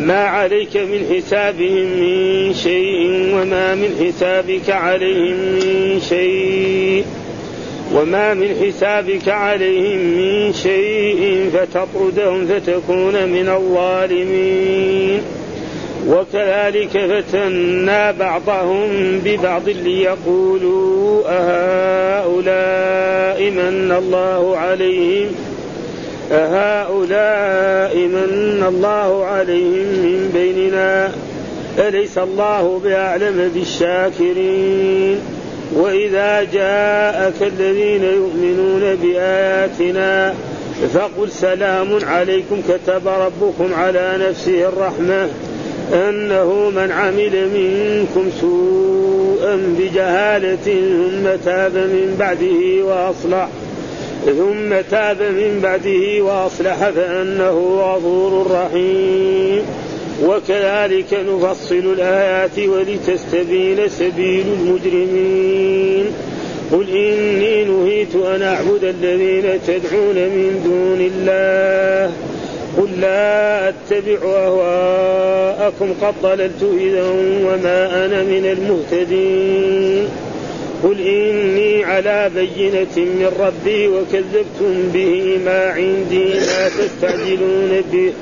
ما عليك من حسابهم من شيء وما من حسابك عليهم من شيء وما من حسابك عليهم من شيء فتطردهم فتكون من الظالمين. وكذلك فتنا بعضهم ببعض ليقولوا أهؤلاء من الله عليهم أهؤلاء من الله عليهم من بيننا؟ أليس الله بأعلم بالشاكرين؟ وإذا جاءك الذين يؤمنون بآياتنا فقل سلام عليكم كتب ربكم على نفسه الرحمة أنه من عمل منكم سوءا بجهالة ثم تاب من بعده وأصلح. ثم تاب من بعده وأصلح فإنه غفور رحيم. وكذلك نفصل الآيات ولتستبين سبيل المجرمين. قل إني نهيت أن أعبد الذين تدعون من دون الله. قل لا أتبع أهواءكم قد ضللت إذا وما أنا من المهتدين. قل إني على بينة من ربي وكذبتم به ما عندي ما تستعجلون به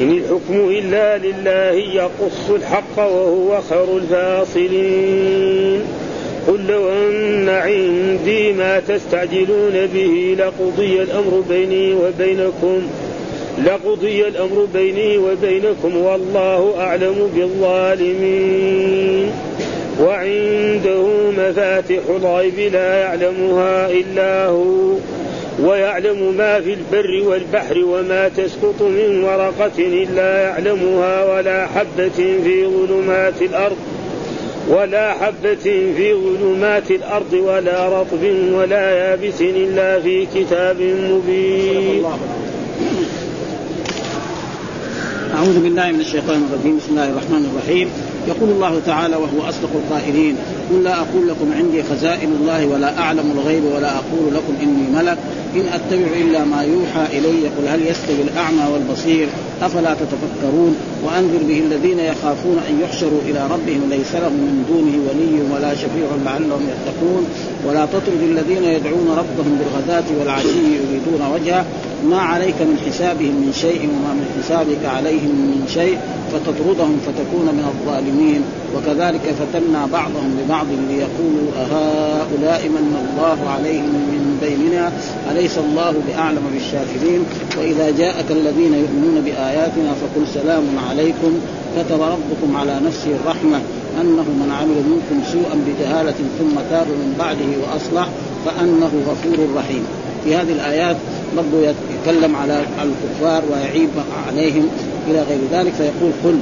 إن الحكم إلا لله يقص الحق وهو خير الفاصلين قل لو أن عندي ما تستعجلون به لقضي الأمر بيني وبينكم لقضي الأمر بيني وبينكم والله أعلم بالظالمين وعنده مفاتح الغيب لا يعلمها إلا هو ويعلم ما في البر والبحر وما تسقط من ورقة إلا يعلمها ولا حبة في ظلمات الأرض ولا حبة في ظلمات الأرض ولا رطب ولا يابس إلا في كتاب مبين. أعوذ بالله من الشيطان الرجيم. بسم الله الرحمن الرحيم. يقول الله تعالى وهو أصدق القائلين قل لا أقول لكم عندي خزائن الله ولا أعلم الغيب ولا أقول لكم إني ملك إن أتبع إلا ما يوحى إلي قل هل يستوي الأعمى والبصير أفلا تتفكرون وأنذر به الذين يخافون أن يحشروا إلى ربهم ليس لهم من دونه ولي ولا شفيع لعلهم يتقون ولا تطرد الذين يدعون ربهم بالغداة والعشي يريدون وجهه ما عليك من حسابهم من شيء وما من حسابك عليهم من شيء فتطردهم فتكون من الظالمين وكذلك فتنا بعضهم ببعض ليقولوا أهؤلاء من الله عليهم من بيننا؟ أليس الله بأعلم بالشاكرين؟ وإذا جاءك الذين يؤمنون بآياتنا فقل سلام عليكم. كتب ربكم على نفسه الرحمة أنه من عمل منكم سوءا بجهالة ثم تاب من بعده وأصلح فأنه غفور رحيم. في هذه الآيات برضو يتكلم على الكفار ويعيب عليهم إلى غير ذلك فيقول قل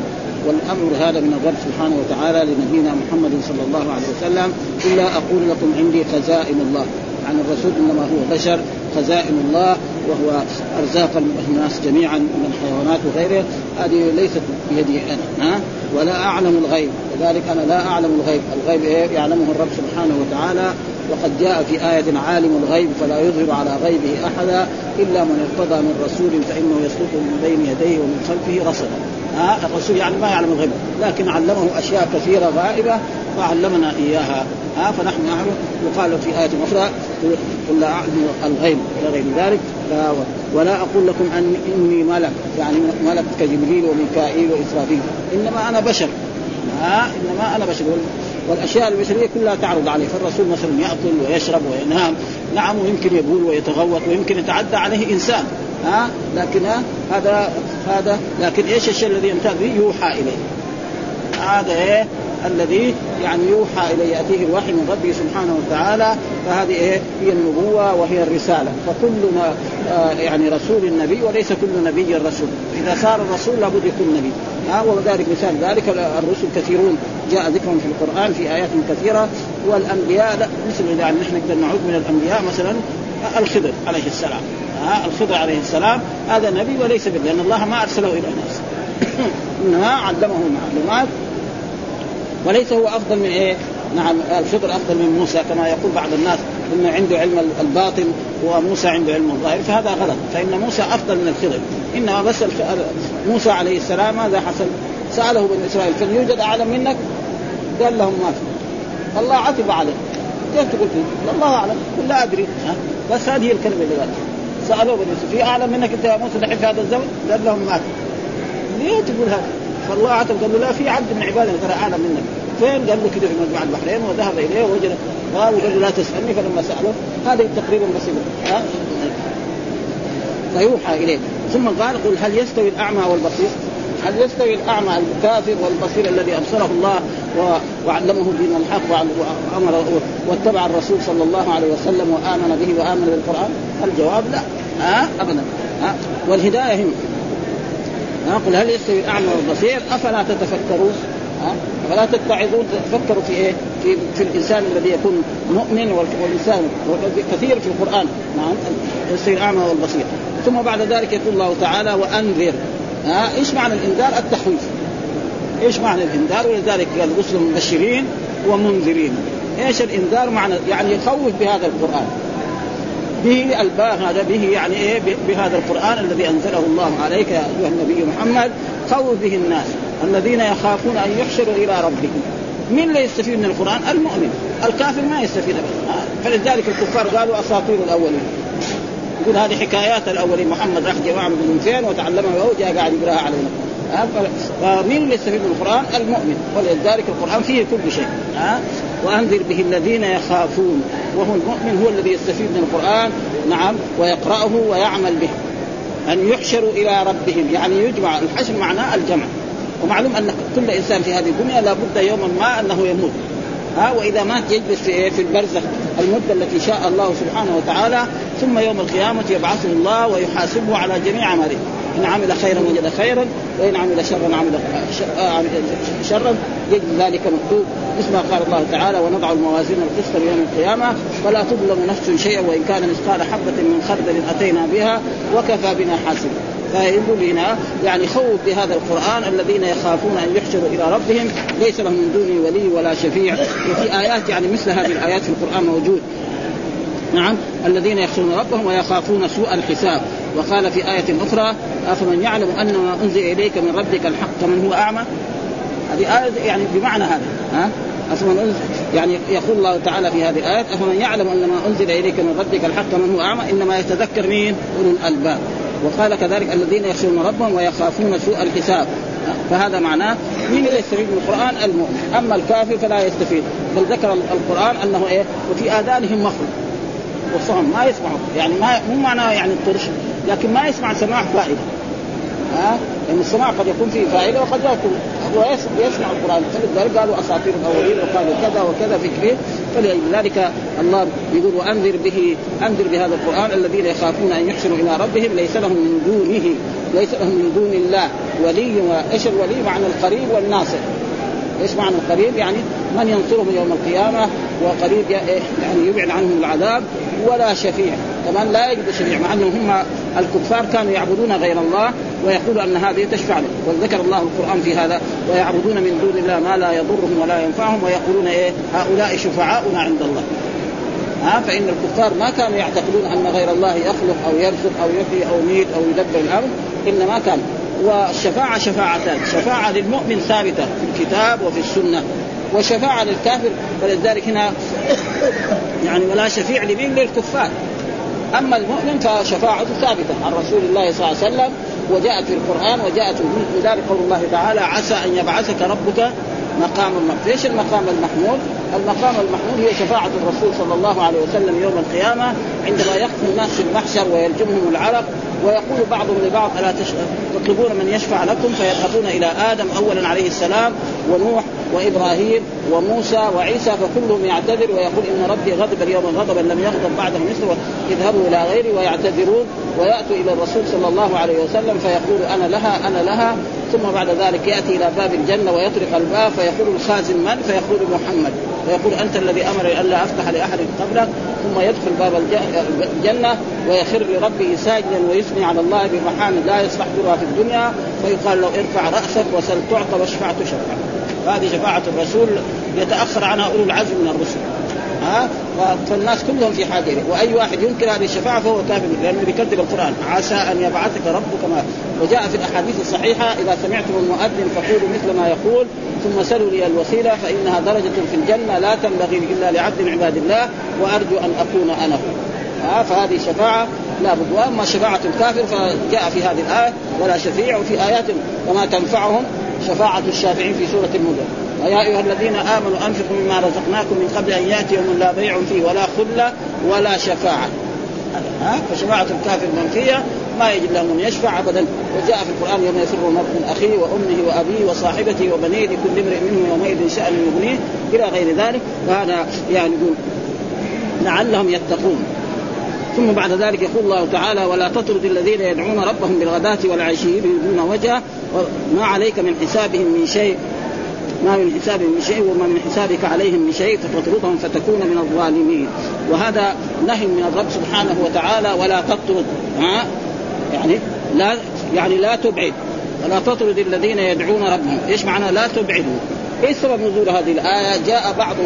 والأمر هذا من الرب سبحانه وتعالى لنبينا محمد صلى الله عليه وسلم إلا أقول لكم عندي خزائن الله. عن الرسول إنما هو بشر خزائن الله وهو أرزاق الناس جميعا من الحيوانات وغيره. هذه ليست بيدي أنا ها؟ ولا أعلم الغيب. لذلك أنا لا أعلم الغيب. الغيب إيه؟ يعلمه الرب سبحانه وتعالى. وقد جاء في آية عالم الغيب فلا يظهر على غيبه أحدا إلا من ارتضى من رسول فإنه يسلكه من بين يديه ومن خلفه رصدا. ها؟ الرسول يعني ما يعلم الغيب لكن علمه أشياء كثيرة غائبة فعلمنا إياها. ها؟ فنحن نعلم. وقال في آية أخرى قل لا أعلم الغيب إلى غير ذلك. ولا أقول لكم أن إني ملك يعني ملك كجبريل وميكائيل وإسرافيل. إنما أنا بشر. ها؟ إنما أنا بشر. والأشياء البشريه كلها تعرض عليه فالرسول مثلا يأكل ويشرب وينام نعم ويمكن يبول ويتغوط ويمكن يتعدى عليه إنسان ها؟ لكن هذا هذا لكن إيش الشيء الذي يمتاز به؟ يوحى إليه. هذا إيه؟ الذي يعني يوحى اليه يأتيه الوحي من ربه سبحانه وتعالى فهذه إيه؟ هي النبوة وهي الرسالة. فكل ما آه يعني رسول النبي وليس كل نبي رسول. إذا صار الرسول لابد يكون نبي. ها وذلك مثال ذلك. الرسل كثيرون جاء ذكرهم في القرآن في آيات كثيرة. والأنبياء لا مثل يعني نحن نقدر نعود من الأنبياء مثلا الخضر عليه السلام. ها الخضر عليه السلام. هذا نبي وليس به لأن الله ما أرسله إلى الناس. إنما علمه المعلومات. وليس هو أفضل من إيه؟ نعم الخضر أفضل من موسى كما يقول بعض الناس انه عنده علم الباطن وموسى عنده علم الظاهر فهذا غلط فإن موسى أفضل من الخضر إنما بس موسى عليه السلام ماذا حصل؟ سأله بني إسرائيل كان يوجد أعلم منك؟ قال لهم ما في الله عتب عليه كيف تقول الله أعلم لا أدري بس هذه الكلمة اللي قالها سألوه بني إسرائيل في أعلم منك أنت يا موسى دحين في هذا الزمن؟ قال لهم ما في ليه تقول هذا؟ فالله عتب قال له لا في عبد من عبادنا ترى أعلم منك. فين؟ قال له كده في مجمع البحرين وذهب إليه ووجد قال له لا تسألني. فلما سأله هذا تقريبا بسيط فيوحى إليه. ثم قال قل هل يستوي الأعمى والبصير؟ هل يستوي الأعمى الكافر والبصير الذي أبصره الله وعلمه دين الحق وأمر واتبع الرسول صلى الله عليه وسلم وآمن به وآمن بالقرآن؟ الجواب لا. ها؟ ابدا. ها؟ والهداية هنا. قل هل يستوي الاعمى والبصير أفلا تتفكرون؟ فلا تتعظون؟ تفكروا في إيه؟ في في الإنسان الذي يكون مؤمن والإنسان كثير في القرآن. نعم. يستوي الأعمى والبصير. ثم بعد ذلك يقول الله تعالى وأنذر. ها؟ إيش معنى الإنذار؟ التخويف إيش معنى الإنذار؟ ولذلك قال رسل مبشرين ومنذرين. إيش الإنذار؟ معنى يعني يخوف بهذا القرآن. به الباء هذا به يعني إيه؟ بهذا القرآن الذي أنزله الله عليك يا أيها النبي محمد. خوف به الناس الذين يخافون أن يحشروا إلى ربهم. من اللي يستفيد من القرآن؟ المؤمن. الكافر ما يستفيد فلذلك الكفار قالوا أساطير الأولين. يقول هذه حكايات الأولين. محمد راح جماعة من فين وتعلمها وجاء قاعد يقرأها علينا. فمين اللي يستفيد من القرآن؟ المؤمن. ولذلك القرآن فيه كل شيء. ها وأنذر به الذين يخافون. وهو المؤمن هو الذي يستفيد من القرآن نعم ويقرأه ويعمل به. أن يحشروا إلى ربهم يعني يجمع الحشر معناه الجمع. ومعلوم أن كل إنسان في هذه الدنيا لابد يوما ما أنه يموت. ها وإذا مات يجلس في في البرزخ المدة التي شاء الله سبحانه وتعالى ثم يوم القيامة يبعثه الله ويحاسبه على جميع أعماله. إن عمل خيرا وجد خيرا وإن عمل شرا عمل شرا يجد ذلك مكتوب. مثل ما قال الله تعالى ونضع الموازين القسط ليوم القيامة فلا تظلم نفس شيئا وإن كان مثقال حبة من خردل أتينا بها وكفى بنا حاسبا فيقول هنا يعني خوف بهذا القرآن الذين يخافون أن يحشروا إلى ربهم. ليس لهم من دونه ولي ولا شفيع. وفي آيات يعني مثل هذه الآيات في القرآن موجود. نعم الذين يخشون ربهم ويخافون سوء الحساب. وقال في آية أخرى أفمن يعلم أن ما أنزل إليك من ربك الحق كمن هو أعمى؟ هذه آية يعني بمعنى هذا ها؟ أفمن أنزل يعني يقول الله تعالى في هذه الآية أفمن يعلم أن ما أنزل إليك من ربك الحق كمن هو أعمى؟ إنما يتذكر مين؟ أولو الألباب. وقال كذلك الذين يخشون ربهم ويخافون سوء الحساب. فهذا معناه مين اللي يستفيد من القرآن؟ المؤمن. أما الكافر فلا يستفيد. بل ذكر القرآن أنه إيه؟ وفي آذانهم مخرج. والصهم ما يسمعوا يعني ما مو معناه يعني الطرش. لكن ما يسمع سماع فائدة. ها؟ لأن السماع قد يكون فيه فائدة وقد لا يكون. هو يسمع القرآن. فلذلك قالوا أساطير الأولين وقالوا كذا وكذا فكري فلذلك الله يقول وأنذر به أنذر بهذا القرآن الذين يخافون أن يحسنوا إلى ربهم. ليس لهم من دونه ليس لهم من دون الله ولي إيش الولي معنى القريب والناصر. إيش معنى القريب؟ يعني من ينصرهم يوم القيامة وقريب يعني يبعد عنهم العذاب ولا شفيع. كمان لا يجد شفيع مع أنهم هم الكفار كانوا يعبدون غير الله ويقولوا أن هذه تشفع لهم وذكر الله القرآن في هذا ويعبدون من دون الله ما لا يضرهم ولا ينفعهم ويقولون إيه هؤلاء شفعاؤنا عند الله. ها فإن الكفار ما كانوا يعتقدون أن غير الله يخلق أو يرزق أو يحيي أو يميت أو يدبر الأمر إنما كان والشفاعة شفاعتان. شفاعة للمؤمن ثابتة في الكتاب وفي السنة وشفاعة للكافر فلذلك هنا يعني ولا شفيع لمين؟ للكفار. أما المؤمن فشفاعته ثابتة عن رسول الله صلى الله عليه وسلم وجاءت في القرآن وجاءت لذلك قول الله تعالى عسى أن يبعثك ربك مقام المحمود، إيش المقام المحمود؟ المقام المحمود هي شفاعة الرسول صلى الله عليه وسلم يوم القيامة عندما يقف الناس في المحشر ويلجمهم العرق ويقول بعضهم لبعض ألا تطلبون من يشفع لكم فيذهبون إلى آدم اولا عليه السلام ونوح وإبراهيم وموسى وعيسى فكلهم يعتذر ويقول إن ربي غضب اليوم غضبا لم يغضب بعده مثله اذهبوا إلى غيري ويعتذرون ويأتوا إلى الرسول صلى الله عليه وسلم فيقول أنا لها أنا لها. ثم بعد ذلك يأتي إلى باب الجنة ويطرق الباب فيقول الخازن من؟ فيقول محمد. فيقول أنت الذي أمر الا أفتح لأحد قبلك. ثم يدخل باب الجنة ويخر لربه ساجدا ويثني على الله بمحامد لا يصلح في الدنيا. فيقال له ارفع رأسك وسل تعطى واشفع تشفع. هذه شفاعة الرسول يتأخر عنها أولو العزم من الرسل. ها؟ فالناس كلهم في حاجة. وأي واحد ينكر هذه الشفاعة فهو كافر لأنه بيكذب القرآن. عسى أن يبعثك ربك ما. وجاء في الأحاديث الصحيحة إذا سمعتم المؤذن فقولوا مثل ما يقول ثم سلوا لي الوسيلة فإنها درجة في الجنة لا تنبغي إلا لعبد من عباد الله وأرجو أن أكون أنا ها فهذه شفاعة لا بد. وأما شفاعة الكافر فجاء في هذه الآية ولا شفيع وفي آيات وما تنفعهم شفاعة الشافعين في سورة المدن ويا أيها الذين آمنوا أنفقوا مما رزقناكم من قبل أن يأتي يوم لا بيع فيه ولا خله ولا شفاعة. ها؟ فشفاعة الكافر منفية ما يجب له من يشفع ابدا. وجاء في القرآن يوم يفر المرء من أخيه وأمه وأبيه وصاحبته وبنيه لكل امرئ منهم يومئذ شأن يغنيه إلى غير ذلك. فهذا يعني يقول لعلهم يتقون. ثم بعد ذلك يقول الله تعالى ولا تطرد الذين يدعون ربهم بالغداة والعشي يريدون وجهه ما عليك من حسابهم من شيء ما من حسابهم من شيء وما من حسابك عليهم من شيء فتطردهم فتكون من الظالمين. وهذا نهي من الرب سبحانه وتعالى ولا تطرد ها؟ يعني لا يعني لا تبعد. ولا تطرد الذين يدعون ربهم. إيش معنى لا تبعدوا؟ إيش سبب نزول هذه الآية؟ جاء بعض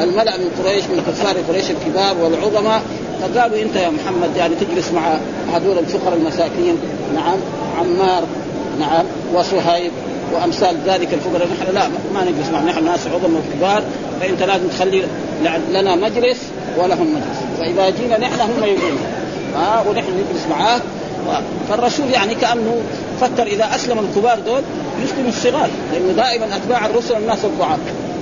الملأ من قريش من كفار قريش الكبار والعظماء فقالوا انت يا محمد يعني تجلس مع هذول الفقراء المساكين نعم عمار نعم وصهيب وأمثال ذلك الفقراء. نحن لا ما نجلس معهم. نحن ناس عظماء وكبار فانت لازم تخلي لنا مجلس ولهم مجلس. فإذا جينا نحن هم يجون. ها ونحن نجلس معاه. فالرسول يعني كأنه فكر إذا أسلم الكبار دول يسلم الصغار لأنه دائما أتباع الرسل الناس الضعاف.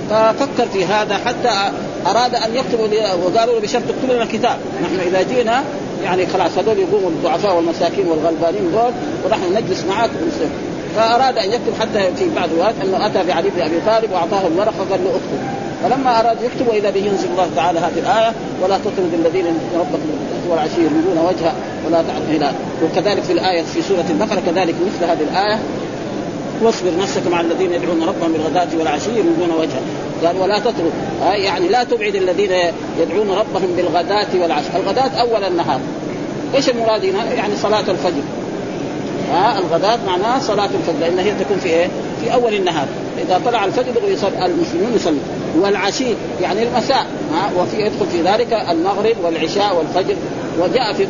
ففكر في هذا حتى أراد أن يكتب وقالوا له بشرط اكتب لنا كتاب نحن إذا جينا يعني خلاص هذول يقوموا الضعفاء والمساكين والغلبانين دول ونحن نجلس معاك ونسلم. فأراد أن يكتب حتى في بعض الوقت أنه أتى بعلي بن أبي طالب وأعطاه الورقه قال له اكتب. فلما أراد يكتب وإذا به ينزل الله تعالى هذه الآية ولا تطرد الذين ربك والعشي يريدون وجهه ولا تعد هلال. وكذلك في الآية في سورة البقرة كذلك مثل هذه الآية واصبر نفسك مع الذين يدعون ربهم بالغداة والعشي يريدون وجهه. قال ولا تترك. يعني لا تبعد الذين يدعون ربهم بالغداة والعشي الغداة أول النهار. إيش المراد هنا؟ يعني صلاة الفجر. ها الغداة معناها صلاة الفجر لأن هي تكون في إيه؟ في أول النهار. إذا طلع الفجر المسلمون يصلون والعشي يعني المساء. ها وفي يدخل في ذلك المغرب والعشاء والفجر. وجاء في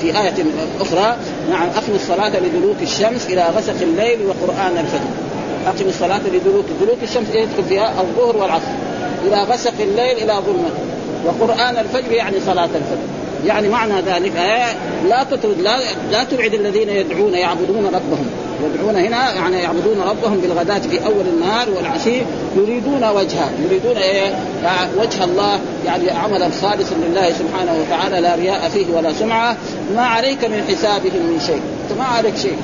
في آية أخرى نعم أقم الصلاة لدلوك الشمس إلى غسق الليل وقرآن الفجر. أقم الصلاة لدلوك دلوك الشمس يدخل فيها الظهر والعصر. إلى غسق الليل إلى ظلمة. وقرآن الفجر يعني صلاة الفجر. يعني معنى ذلك آه لا تطرد لا لا تبعد الذين يدعون يعبدون ربهم. يدعون هنا يعني يعبدون ربهم بالغداة في أول النهار والعشي يريدون وجهه. يريدون إيه وجه الله. يعني عملا خالصا لله سبحانه وتعالى لا رياء فيه ولا سمعة. ما عليك من حسابهم من شيء. ما عليك شيء.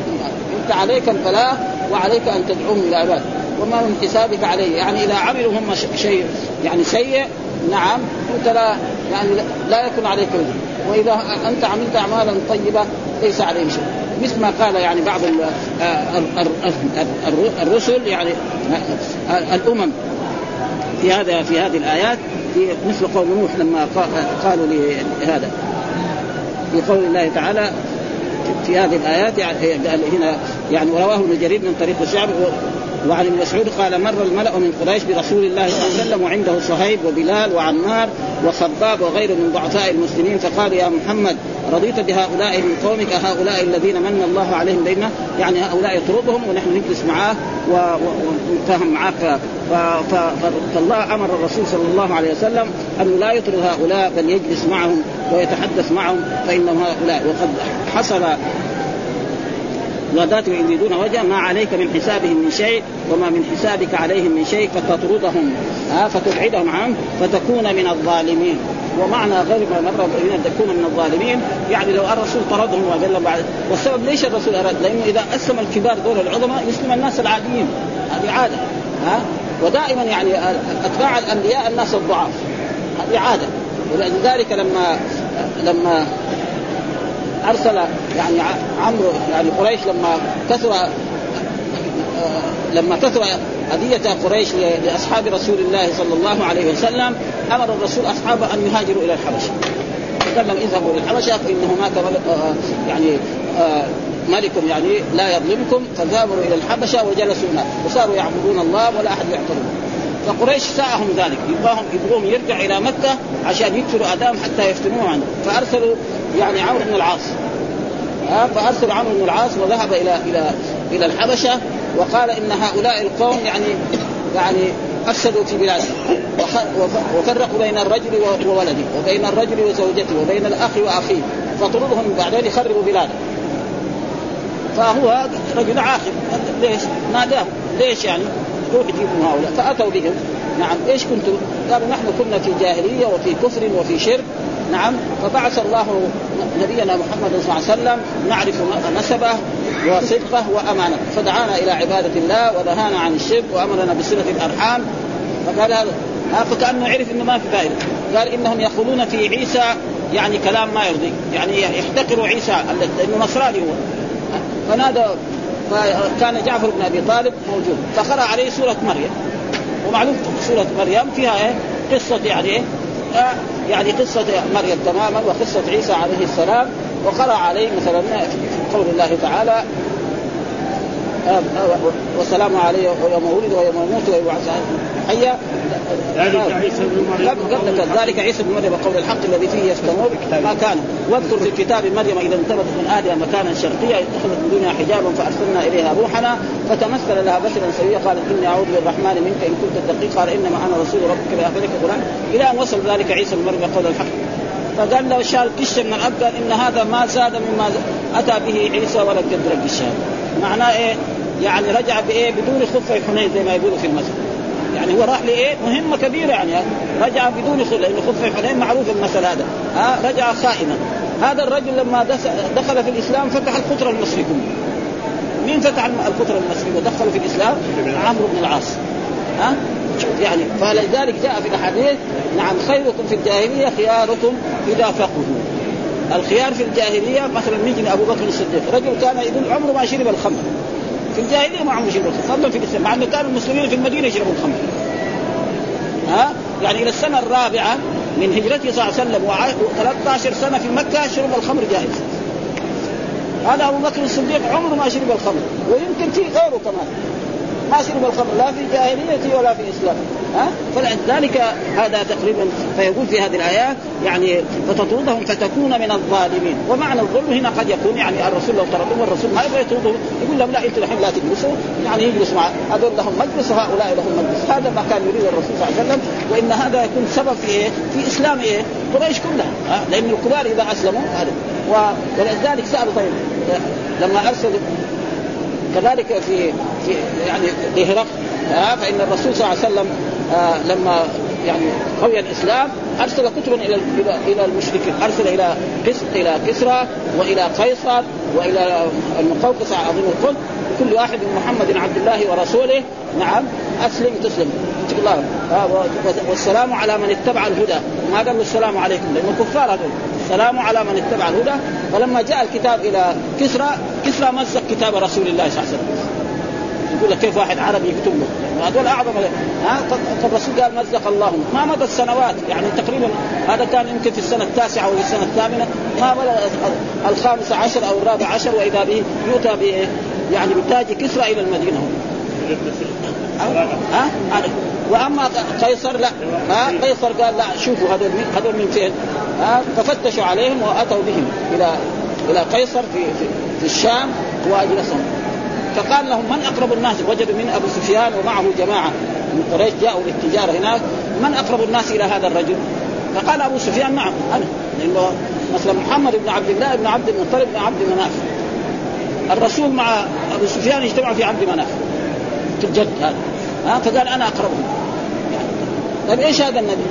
أنت عليك البلاغ وعليك أن تدعوهم إلى عباد وما من حسابك عليه. يعني إذا عملوا هم شيء يعني سيء نعم. أنت لا يعني لا يكون عليك وجه وإذا أنت عملت أعمالا طيبة ليس عليهم شيء. مثل ما قال يعني بعض الرسل يعني الأمم في هذا في هذه الآيات في مثل قول نوح لما قالوا لهذا. في قول الله تعالى في هذه الآيات يعني هنا يعني ورواه ابن جرير من طريق الشعب وعن ابن مسعود قال مر الملأ من قريش برسول الله صلى الله عليه وسلم وعنده صهيب وبلال وعمار وخباب وغيره من ضعفاء المسلمين فقال يا محمد رضيت بهؤلاء من قومك هؤلاء الذين من الله عليهم بيننا يعني هؤلاء يطردهم ونحن نجلس معاه ونتفاهم معاه. فالله أمر الرسول صلى الله عليه وسلم انه لا يطرد هؤلاء بل يجلس معهم ويتحدث معهم فإنهم هؤلاء. وقد حصل غداة يريدون وجه ما عليك من حسابهم من شيء وما من حسابك عليهم من شيء فتطردهم ها فتبعدهم عنه فتكون من الظالمين. ومعنى غير ما مر ان تكون من الظالمين يعني لو الرسول طردهم وقال بعد والسبب ليش الرسول أراد؟ لأنه إذا أسلم الكبار دول العظماء يسلم الناس العاديين هذه عادة ها. ودائما يعني أتباع الأنبياء الناس الضعاف هذه عادة. ولذلك لما لما أرسل يعني عمرو يعني قريش لما كثر لما كثر أذية قريش لأصحاب رسول الله صلى الله عليه وسلم أمر الرسول أصحابه أن يهاجروا إلى الحبشة. قال لهم اذهبوا إلى الحبشة فإن هناك يعني ملك يعني لا يظلمكم فذهبوا إلى الحبشة وجلسوا هناك. وصاروا يعبدون الله ولا أحد يعترض. فقريش ساءهم ذلك. يبغاهم يبغوهم يرجع إلى مكة عشان يكثروا ادام حتى يفتنوه عنه. فأرسلوا يعني عمرو بن العاص. فارسل عمرو بن العاص وذهب إلى إلى إلى الحبشة وقال إن هؤلاء القوم يعني يعني أفسدوا في بلاده وفرقوا بين الرجل وولده وبين الرجل وزوجته وبين الأخ واخيه فطردهم بعدين يخربوا بلاده فهو رجل عاقل. ليش؟ ناداهم. ليش يعني؟ روح جيبوا هؤلاء. فأتوا بهم. نعم. إيش كنتم؟ قالوا نحن كنا في جاهلية وفي كفر وفي شرك. نعم. فبعث الله نبينا محمد صلى الله عليه وسلم نعرف نسبه وصدقه وامانته فدعانا إلى عبادة الله ونهانا عن الشرك وأمرنا بصله الأرحام. فقال هذا فكأنه عرف إنه ما في فائدة. قال إنهم يقولون في عيسى يعني كلام ما يرضي. يعني يحتقروا عيسى لأنه نصراني هو. فنادى فكان جعفر بن أبي طالب موجود فقرأ عليه سورة مريم. ومعلوم سورة مريم فيها إيه؟ قصة يعني إيه؟ آه يعني قصة مريم تماما وقصة عيسى عليه السلام وقرأ عليه مثلا قول الله تعالى آه، آه، والسلام عليه يوم ولد ويوم يموت ويبعث حيا ذلك عيسى بن مريم. ذلك عيسى بن مريم قول الحق الذي فيه يفتنون ما كان. واذكر في الكتاب مريم إذا انتبهت من اهلها مكانا شرقيا اتخذت من دونها حجابا فأرسلنا إليها روحنا فتمثل لها بشرا سويا. قالت إني أعوذ بالرحمن منك إن كنت تتقي قال إنما أنا رسول ربك لاخبرك قران إلى أن وصل ذلك عيسى بن مريم قول الحق. فقال له شال قشه من الأب قال إن هذا ما زاد مما أتى به عيسى ولا قدر القشان معناه إيه؟ يعني رجع بإيه؟ بدون خفه حنين زي ما يقولوا في المسجد. يعني هو راح لإيه؟ مهمة كبيرة يعني. رجع بدون خفه لأنه خفه حنين معروف المثل هذا. ها؟ رجع خائنا. هذا الرجل لما دخل في الإسلام فتح القطر المصري كله. مين فتح القطر المصري؟ ودخل في الإسلام؟ عمرو بن العاص. ها؟ يعني فلذلك جاء في الأحاديث نعم خيركم في الجاهلية خياركم إذا فقهوا. الخيار في الجاهلية مثلا نجي أبو بكر الصديق. رجل كان يقول عمره ما شرب الخمر. في الجاهلية ما شرب الخمر. فضلا في الإسلام مع إنه كان المسلمين في المدينة يشربوا الخمر. ها؟ يعني إلى السنة الرابعة من هجرته صلى الله عليه وسلم و13 سنة في مكة شرب الخمر جائز هذا أبو بكر الصديق عمره ما شرب الخمر ويمكن في غيره كمان. ما شرب الخمر لا في جاهليته ولا في اسلام ها؟ فلذلك هذا تقريبا فيقول في هذه الايات يعني فتطردهم فتكون من الظالمين. ومعنى الظلم هنا قد يكون يعني الرسول لو طردهم الرسول ما يبغى يطردهم. يقول لهم لا أنتم الحين لا تجلسوا. يعني يجلس مع هذول لهم مجلس وهؤلاء لهم مجلس. هذا ما كان يريد الرسول صلى الله عليه وسلم. وإن هذا يكون سبب في إيه؟ في إسلام إيه؟ قريش كلها. لأن الكبار إذا أسلموا هذا. ولذلك سألوا طيب لما ارسل كذلك في في يعني لهرقل آه فإن الرسول صلى الله عليه وسلم آه لما يعني قوي الإسلام أرسل كتبا إلى إلى المشركين أرسل إلى إلى كسرى وإلى قيصر وإلى المقوقس عظيم القدس كل واحد من محمد عبد الله ورسوله نعم أسلم تسلم. الله. والسلام على من اتبع الهدى. ما قال السلام عليكم؟ لأنه كفار هذول. السلام على من اتبع الهدى. فلما جاء الكتاب إلى كسرى كسرى مزق كتاب رسول الله صلى الله عليه وسلم. يقول لك كيف واحد عربي يكتب له؟ هذول أعظم ها؟ الرسول قال مزق الله. ما مضت سنوات يعني تقريبا هذا كان يمكن في السنة التاسعة أو في السنة الثامنة. ما بلغ الخامسه عشر أو الرابع عشر. وإذا به يؤتى يعني بتاج كسرى إلى المدينة. ها؟ وأما قيصر لا. ها؟ قيصر قال لا شوفوا هذول هذول من فين؟ ها؟ ففتشوا عليهم وأتوا بهم إلى إلى قيصر في في, في الشام وأجلسهم. فقال لهم من أقرب الناس؟ وجدوا من أبو سفيان ومعه جماعة من قريش جاءوا للتجاره هناك. من أقرب الناس إلى هذا الرجل؟ فقال أبو سفيان نعم أنا. لأنه مثلا محمد بن عبد الله بن عبد المطلب بن عبد مناف. الرسول مع أبو سفيان اجتمعوا في عبد مناف. في الجد هذا ها فقال أنا أقربهم طيب إيش هذا النبي؟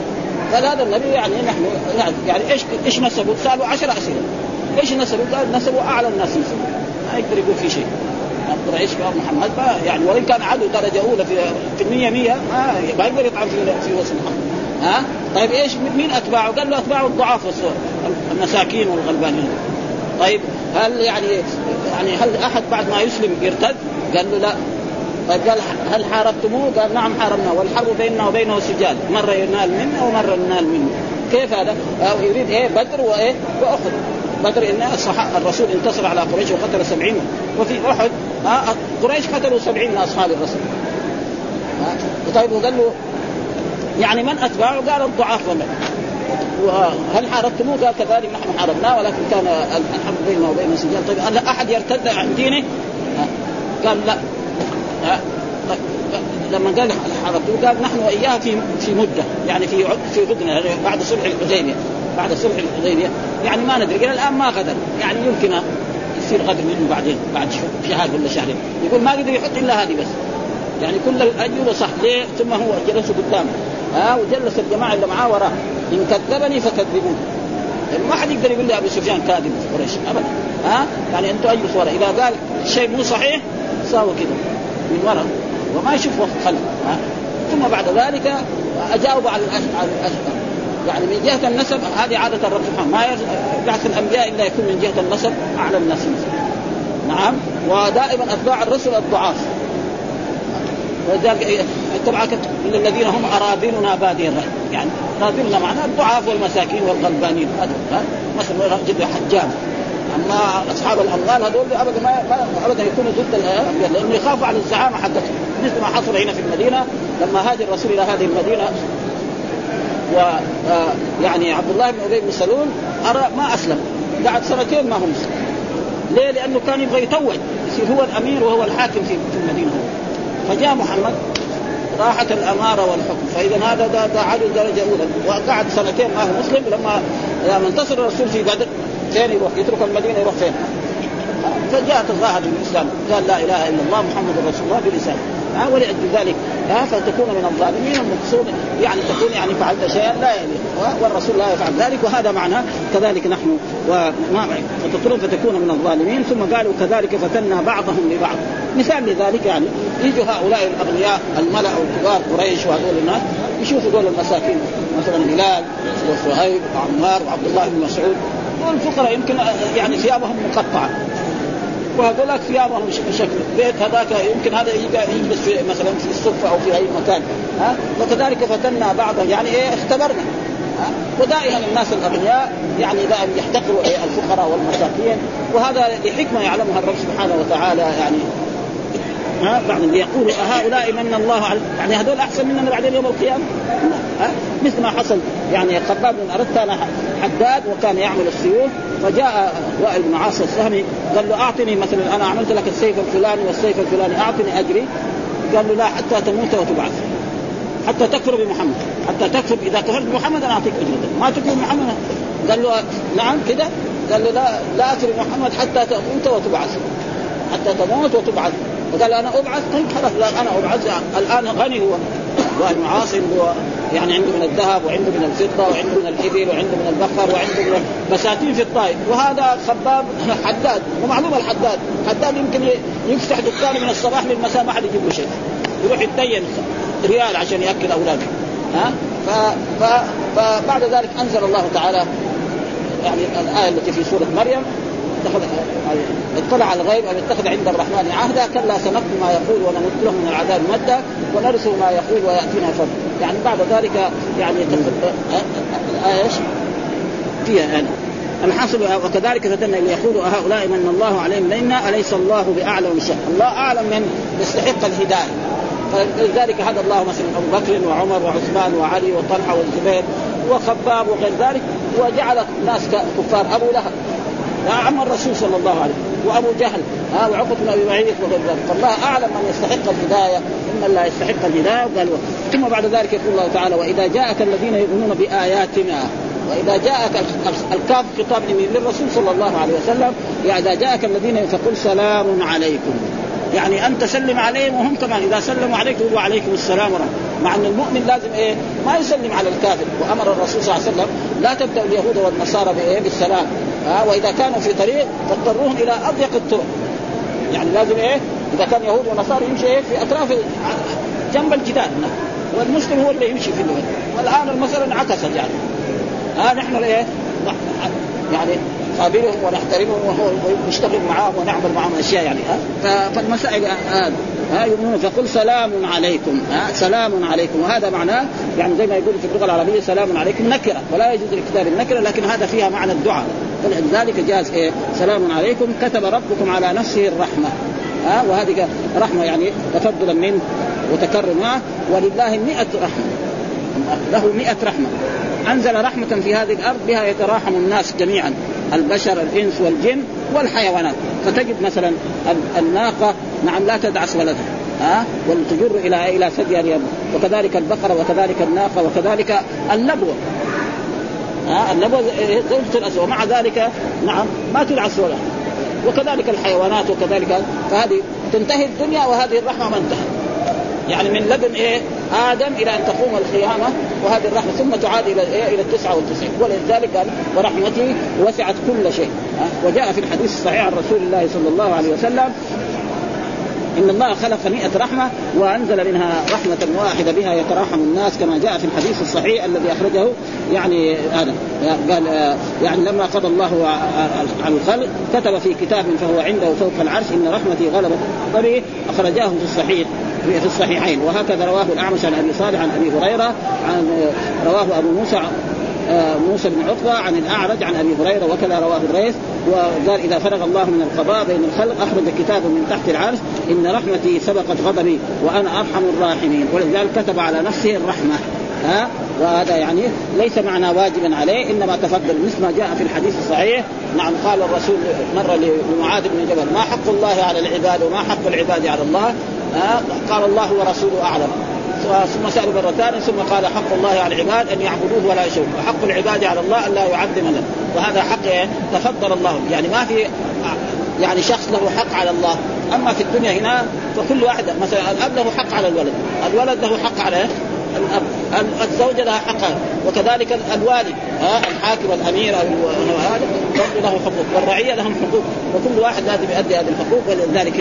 قال هذا النبي يعني نحن يعني إيش إيش نسبه؟ سالوا عشر أسئلة إيش نسبه؟ قال نسبه أعلى الناس نسبه ما يقدر يقول في شيء قريش محمد ما يعني وإن كان عدو درجة أولى في في المية مية ما ما يقدر يطعن في في وسط ها طيب إيش مين أتباعه؟ قال له أتباعه الضعاف المساكين والغلبانين طيب هل يعني يعني هل أحد بعد ما يسلم يرتد؟ قال له لا طيب قال هل حاربتموه؟ قال نعم حاربناه والحرب بيننا وبينه سجال، مره ينال منا ومره ينال منه. كيف هذا؟ يريد إيه بدر وايه؟ وأحد. بدر إن الرسول انتصر على قريش وقتل سبعين وفي أحد قريش قتلوا سبعين من أصحاب الرسول. طيب وقال له يعني من أتباعه؟ قال الضعاف وهل حاربتموه؟ قال كذلك نحن حاربناه ولكن كان الحرب بيننا وبين سجال، طيب هل أحد يرتد عن دينه؟ قال لا لما قال حرقوه قال نحن وإياه في في مدة يعني في في يعني بعد صلح الحديبية. بعد صلح الحديبية. يعني ما ندري إلى الآن ما غدر. يعني يمكن يصير غدر منه بعدين بعد شهر ولا شهرين. يقول ما قدر يحط إلا هذه بس. يعني كل الاجوبه صح ليه؟ ثم هو جلسوا قدامه. ها؟ وجلس الجماعة اللي معاه وراه. إن كذبني فكذبوه. يعني ما حد يقدر يقول لي أبو سفيان كاذب قريش ابدا ها؟ يعني أنتم أجلسوا ورا. إذا قال شيء مو صحيح ساووا كذا. من وراء وما يشوف خلف ثم بعد ذلك أجاوب على الاشهر يعني من جهة النسب هذه عادة الرب سبحانه ما يبعث الأنبياء إلا يكون من جهة النسب اعلى الناس نعم؟ ودائما أتباع الرسل الضعاف. ولذلك اتبعك من الذين هم أراذلنا بادي الراي يعني أراذلنا معناه الضعاف والمساكين والغلبانين هذا مثلا رجل حجام أما أصحاب الاموال هذول ابدا ما ابدا يكونوا ضد لأنه يخافوا على الزعامة حقتهم مثل ما حصل هنا في المدينة لما هاجر الرسول إلى هذه المدينة. و آه، يعني عبد الله بن أبي بن سلول ما أسلم. بعد سنتين ما هو مسلم. ليه؟ لأنه كان يبغى يتوج. يصير هو الأمير وهو الحاكم في المدينة. فجاء محمد راحت الأمارة والحكم. فإذا هذا ده, ده عدل درجة أولى. وقعد سنتين ما هو مسلم. لما لما انتصر الرسول في بدر فين يروح يترك المدينة يروح فين؟ فجاء تظاهر بالإسلام قال لا إله إلا الله محمد رسول الله بلسانه ها ولاجل ذلك. ها فتكون من الظالمين المقصود يعني تكون يعني فعلت شيئا لا يعني. والرسول لا يفعل ذلك وهذا معناه كذلك نحن وما فتكون فتكون من الظالمين. ثم قالوا كذلك فتنا بعضهم لبعض. مثال لذلك يعني يجوا هؤلاء الأغنياء الملأ الكبار قريش وهذول الناس يشوفوا دول المساكين مثلا هلال وصهيب وعمار وعبد الله بن مسعود. والفقراء يمكن يعني ثيابهم مقطعة. وهذولاك ثيابهم شكل. بيت هذاك يمكن هذا يجلس في مثلا في الصفه أو في أي مكان. ها؟ وكذلك فتنا بعضهم يعني إيه اختبرنا. ودائما الناس الأغنياء يعني دائما يحتقروا إيه الفقراء والمساكين. وهذا لحكمة يعلمها الرب سبحانه وتعالى يعني. ها؟ بعض يقول هؤلاء من الله يعني هذول أحسن مننا بعدين يوم القيامة؟ مثل ما حصل يعني خباب بن كان حداد وكان يعمل السيوف فجاء وائل بن عاص السهمي قال له أعطني مثلا أنا عملت لك السيف الفلاني والسيف الفلاني أعطني أجري. قال له لا حتى تموت وتبعث حتى تكفر بمحمد حتى تكفر إذا كفرت بمحمد أنا أعطيك اجرتك ما تكفر بمحمد قال له نعم كده. قال له لا لا اترك محمد حتى تموت وتبعث حتى تموت وتبعث. فقال أنا أبعث؟ طيب خلاص لا أنا أبعث. الآن غني هو. وابن عاصم هو يعني عنده من الذهب وعنده من الفضة وعنده من الإبل وعنده من البقر وعنده من بساتين في الطائف. وهذا خباب حداد ومعلوم الحداد. حداد يمكن يفتح دكان من الصباح للمساء ما حد يجيب له شيء. يروح يتدين ريال عشان يأكل أولاده. ها؟ ف... ف... فبعد ذلك أنزل الله تعالى يعني الآية التي في سورة مريم. اتخذ اطلع على الغيب أو اتخذ عند الرحمن عهدا؟ كلا سنكتب ما يقول ونمد من العذاب مدا ونرسل ما يقول ويأتينا فردا يعني بعد ذلك يعني إيش؟ فيها يعني الحاصل وكذلك فتنا يقول هؤلاء من الله عليهم منا أليس الله بأعلم شيء الله أعلم من يستحق الهداية. فلذلك هدى الله مثلا أبو بكر وعمر وعثمان وعلي وطلحة والزبير وخباب وغير ذلك وجعل ناس كفار. أبو لهب عم الرسول صلى الله عليه وسلم. وأبو جهل ها وعقبه بن أبي معيط وغير ذلك فالله أعلم من يستحق الهداية إن الله يستحق الهداية. قال ثم بعد ذلك يقول الله تعالى وإذا جاءك الذين يؤمنون بآياتنا وإذا جاءك الكاف خطاب للرسول صلى الله عليه وسلم إذا جاءك الذين فقل سلام عليكم. يعني أنت سلم عليهم وهم كمان. إذا سلموا عليك يقولوا عليكم السلام ورحمة مع أن المؤمن لازم إيه؟ ما يسلم على الكافر. وأمر الرسول صلى الله عليه وسلم لا تبدا اليهود والنصارى بإيه؟ بالسلام. ها وإذا كانوا في طريق فاضطروهم إلى أضيق الطرق. يعني لازم إيه؟ إذا كان يهود ونصارى يمشي إيه؟ في أطراف جنب الجدار والمسلم هو اللي يمشي في الوقت. والآن المسألة انعكست يعني. ها نحن إيه؟ يعني نقابلهم ونحترمهم ونشتغل معاهم ونعمل معاهم أشياء يعني. فالمسائل هذا ها يؤمنون. فقل سلام عليكم ها سلام عليكم. وهذا معناه يعني زي ما يقول في اللغة العربية سلام عليكم نكرة. ولا يجوز الكتاب النكرة لكن هذا فيها معنى الدعاء. فلذلك جاز إيه؟ سلام عليكم كتب ربكم على نفسه الرحمة. ها وهذه رحمة يعني تفضلا منه وتكرم معه ولله مئة رحمة. له مئة رحمة. أنزل رحمة في هذه الأرض بها يتراحم الناس جميعا. البشر الإنس والجن والحيوانات. فتجد مثلا الناقة نعم لا تدعس ولدها ها؟ وتجر إلى إلى ثديها اليم وكذلك البقرة وكذلك الناقة وكذلك النبوه ها؟ النبوه زوجة الاسود ومع ذلك نعم ما تدعس ولدها. وكذلك الحيوانات وكذلك فهذه تنتهي الدنيا وهذه الرحمة ما انتهت. يعني من لدن إيه؟ آدم إلى أن تقوم القيامه وهذه الرحمة. ثم تعاد إلى إيه؟ إلى التسعة والتسعين. ولذلك قال ورحمتي وسعت كل شيء. وجاء في الحديث الصحيح عن رسول الله صلى الله عليه وسلم إن الله خلق مئة رحمة وأنزل منها رحمة واحدة بها يتراحم الناس كما جاء في الحديث الصحيح الذي أخرجه يعني هذا قال يعني لما قضى الله عن الخلق كتب في كتاب فهو عنده فوق العرش إن رحمتي غلبت طريق أخرجاه في الصحيح. في الصحيحين. وهكذا رواه الأعمش عن أبي صالح عن أبي هريرة عن رواه أبو موسى آه، موسى بن عقبة عن الأعرج عن أبي هريرة وكذا رواه الريث وقال إذا فرغ الله من القضاء بين الخلق أخرج كتاب من تحت العرش إن رحمتي سبقت غضبي وأنا أرحم الراحمين. ولذلك كتب على نفسه الرحمة. ها؟ وهذا يعني ليس معنى واجبا عليه إنما تفضل مثل ما جاء في الحديث الصحيح. نعم قال الرسول مره لمعاذ بن جبل ما حق الله على العباد وما حق العباد على الله؟ ها قال الله ورسوله أعلم. ثم سأل مرة ثانية ثم قال حق الله على العباد أن يعبدوه ولا يشركوا وحق العباد على الله أن لا يعظم له وهذا حق تفضل الله. يعني ما في يعني شخص له حق على الله. أما في الدنيا هنا فكل واحد مثلا الأب له حق على الولد. الولد له حق على الأب. الزوجه لها حق وكذلك الوالد ها الحاكم الأمير هذا له حقوق. والرعية لهم حقوق. وكل واحد لازم يؤدي هذه الحقوق. ولذلك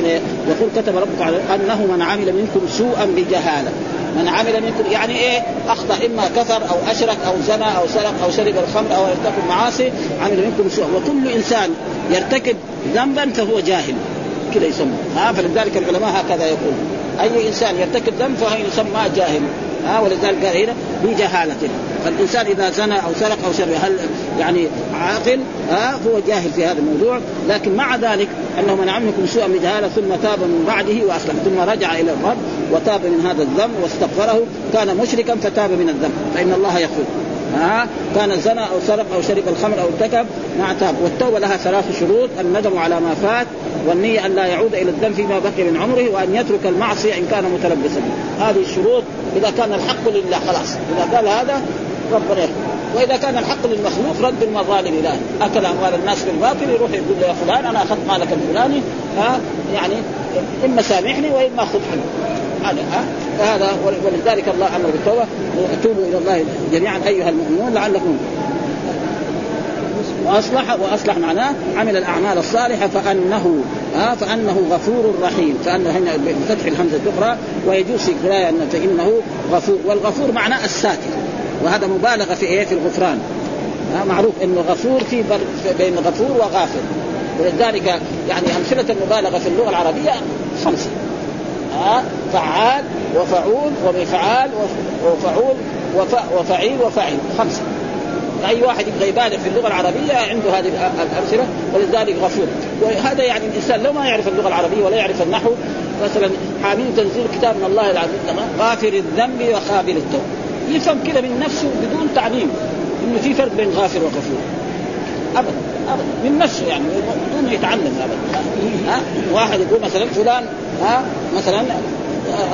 يقول كتب ربك أنه من عمل منكم سوءا بجهالة. من عمل منكم يعني إيه؟ أخطأ إما كفر أو أشرك أو زنى أو سرق أو شرب الخمر أو ارتكب معاصي عمل منكم سوءا. وكل إنسان يرتكب ذنبا فهو جاهل. كذا يسمى. ها فلذلك العلماء هكذا يقول أي إنسان يرتكب ذنب فهو يسمى جاهل. ها ولذلك قال هنا بجهالة فالإنسان إذا زنى أو سرق أو شرب هل يعني عاقل؟ ها هو جاهل في هذا الموضوع. لكن مع ذلك أنه من عملكم سوءا بجهالة ثم تاب من بعده وأسلم ثم رجع إلى الرب وتاب من هذا الذنب واستغفره. كان مشركا فتاب من الذنب فإن الله يغفر. ها كان زنى أو سرق أو شرب الخمر أو ارتكب مع تاب والتوبة لها ثلاث شروط الندم على ما فات والنية أن لا يعود إلى الذنب فيما بقي من عمره وأن يترك المعصية إن كان متلبسا. هذه الشروط إذا كان الحق لله خلاص. إذا قال هذا ربنا وإذا كان الحق للمخلوق رد المظالم اليه أكل أموال الناس بالباطل يروح يقول له يا فلان أنا أخذت مالك الفلاني. ها؟ يعني إما سامحني وإما خذ عنه. هذا ها؟ فهذا ولذلك الله أمر بالتوبة. توبوا إلى الله جميعا أيها المؤمنون لعلكم واصلح وأصلح معناه عمل الأعمال الصالحة فأنه ها؟ فأنه غفور رحيم. فأنه هنا بفتح الهمزة الأخرى ويجوز في القراءه أن فإنه غفور والغفور معناه الساتر وهذا مبالغة في إيه؟ في الغفران. معروف إنه غفور في بين غفور وغافر. ولذلك يعني أمثلة المبالغة في اللغة العربية خمسة. ها فعال وفعول ومفعال وفعول وفعيل وفعيل خمسة. فاي واحد يبغى يبالغ في اللغة العربية عنده هذه الأمثلة ولذلك غفور. وهذا يعني الإنسان لو ما يعرف اللغة العربية ولا يعرف النحو مثلا حم تنزيل كتاب من الله العزيز غافر الذنب وقابل التوب يفهم كده من نفسه بدون تعليم إنه في فرق بين غافر وغفور. ابدا. من نفسه يعني بدون يتعلم ابدا ها؟ واحد يقول مثلا فلان ها؟ مثلا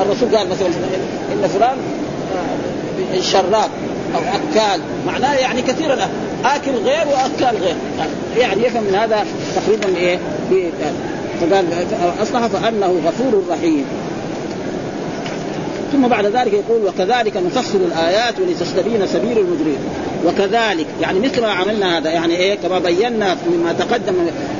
الرسول قال مثلا إن فلان شراب أو أكال. معناه يعني كثير آكل غير واكل غير. يعني يفهم من هذا تقريبا إيه؟ فقال اصلح فانه غفور رحيم. ثم بعد ذلك يقول وكذلك نفصل الآيات ولتستبين سبيل المجرمين. وكذلك يعني مثل ما عملنا هذا يعني إيه كما بينا مما تقدم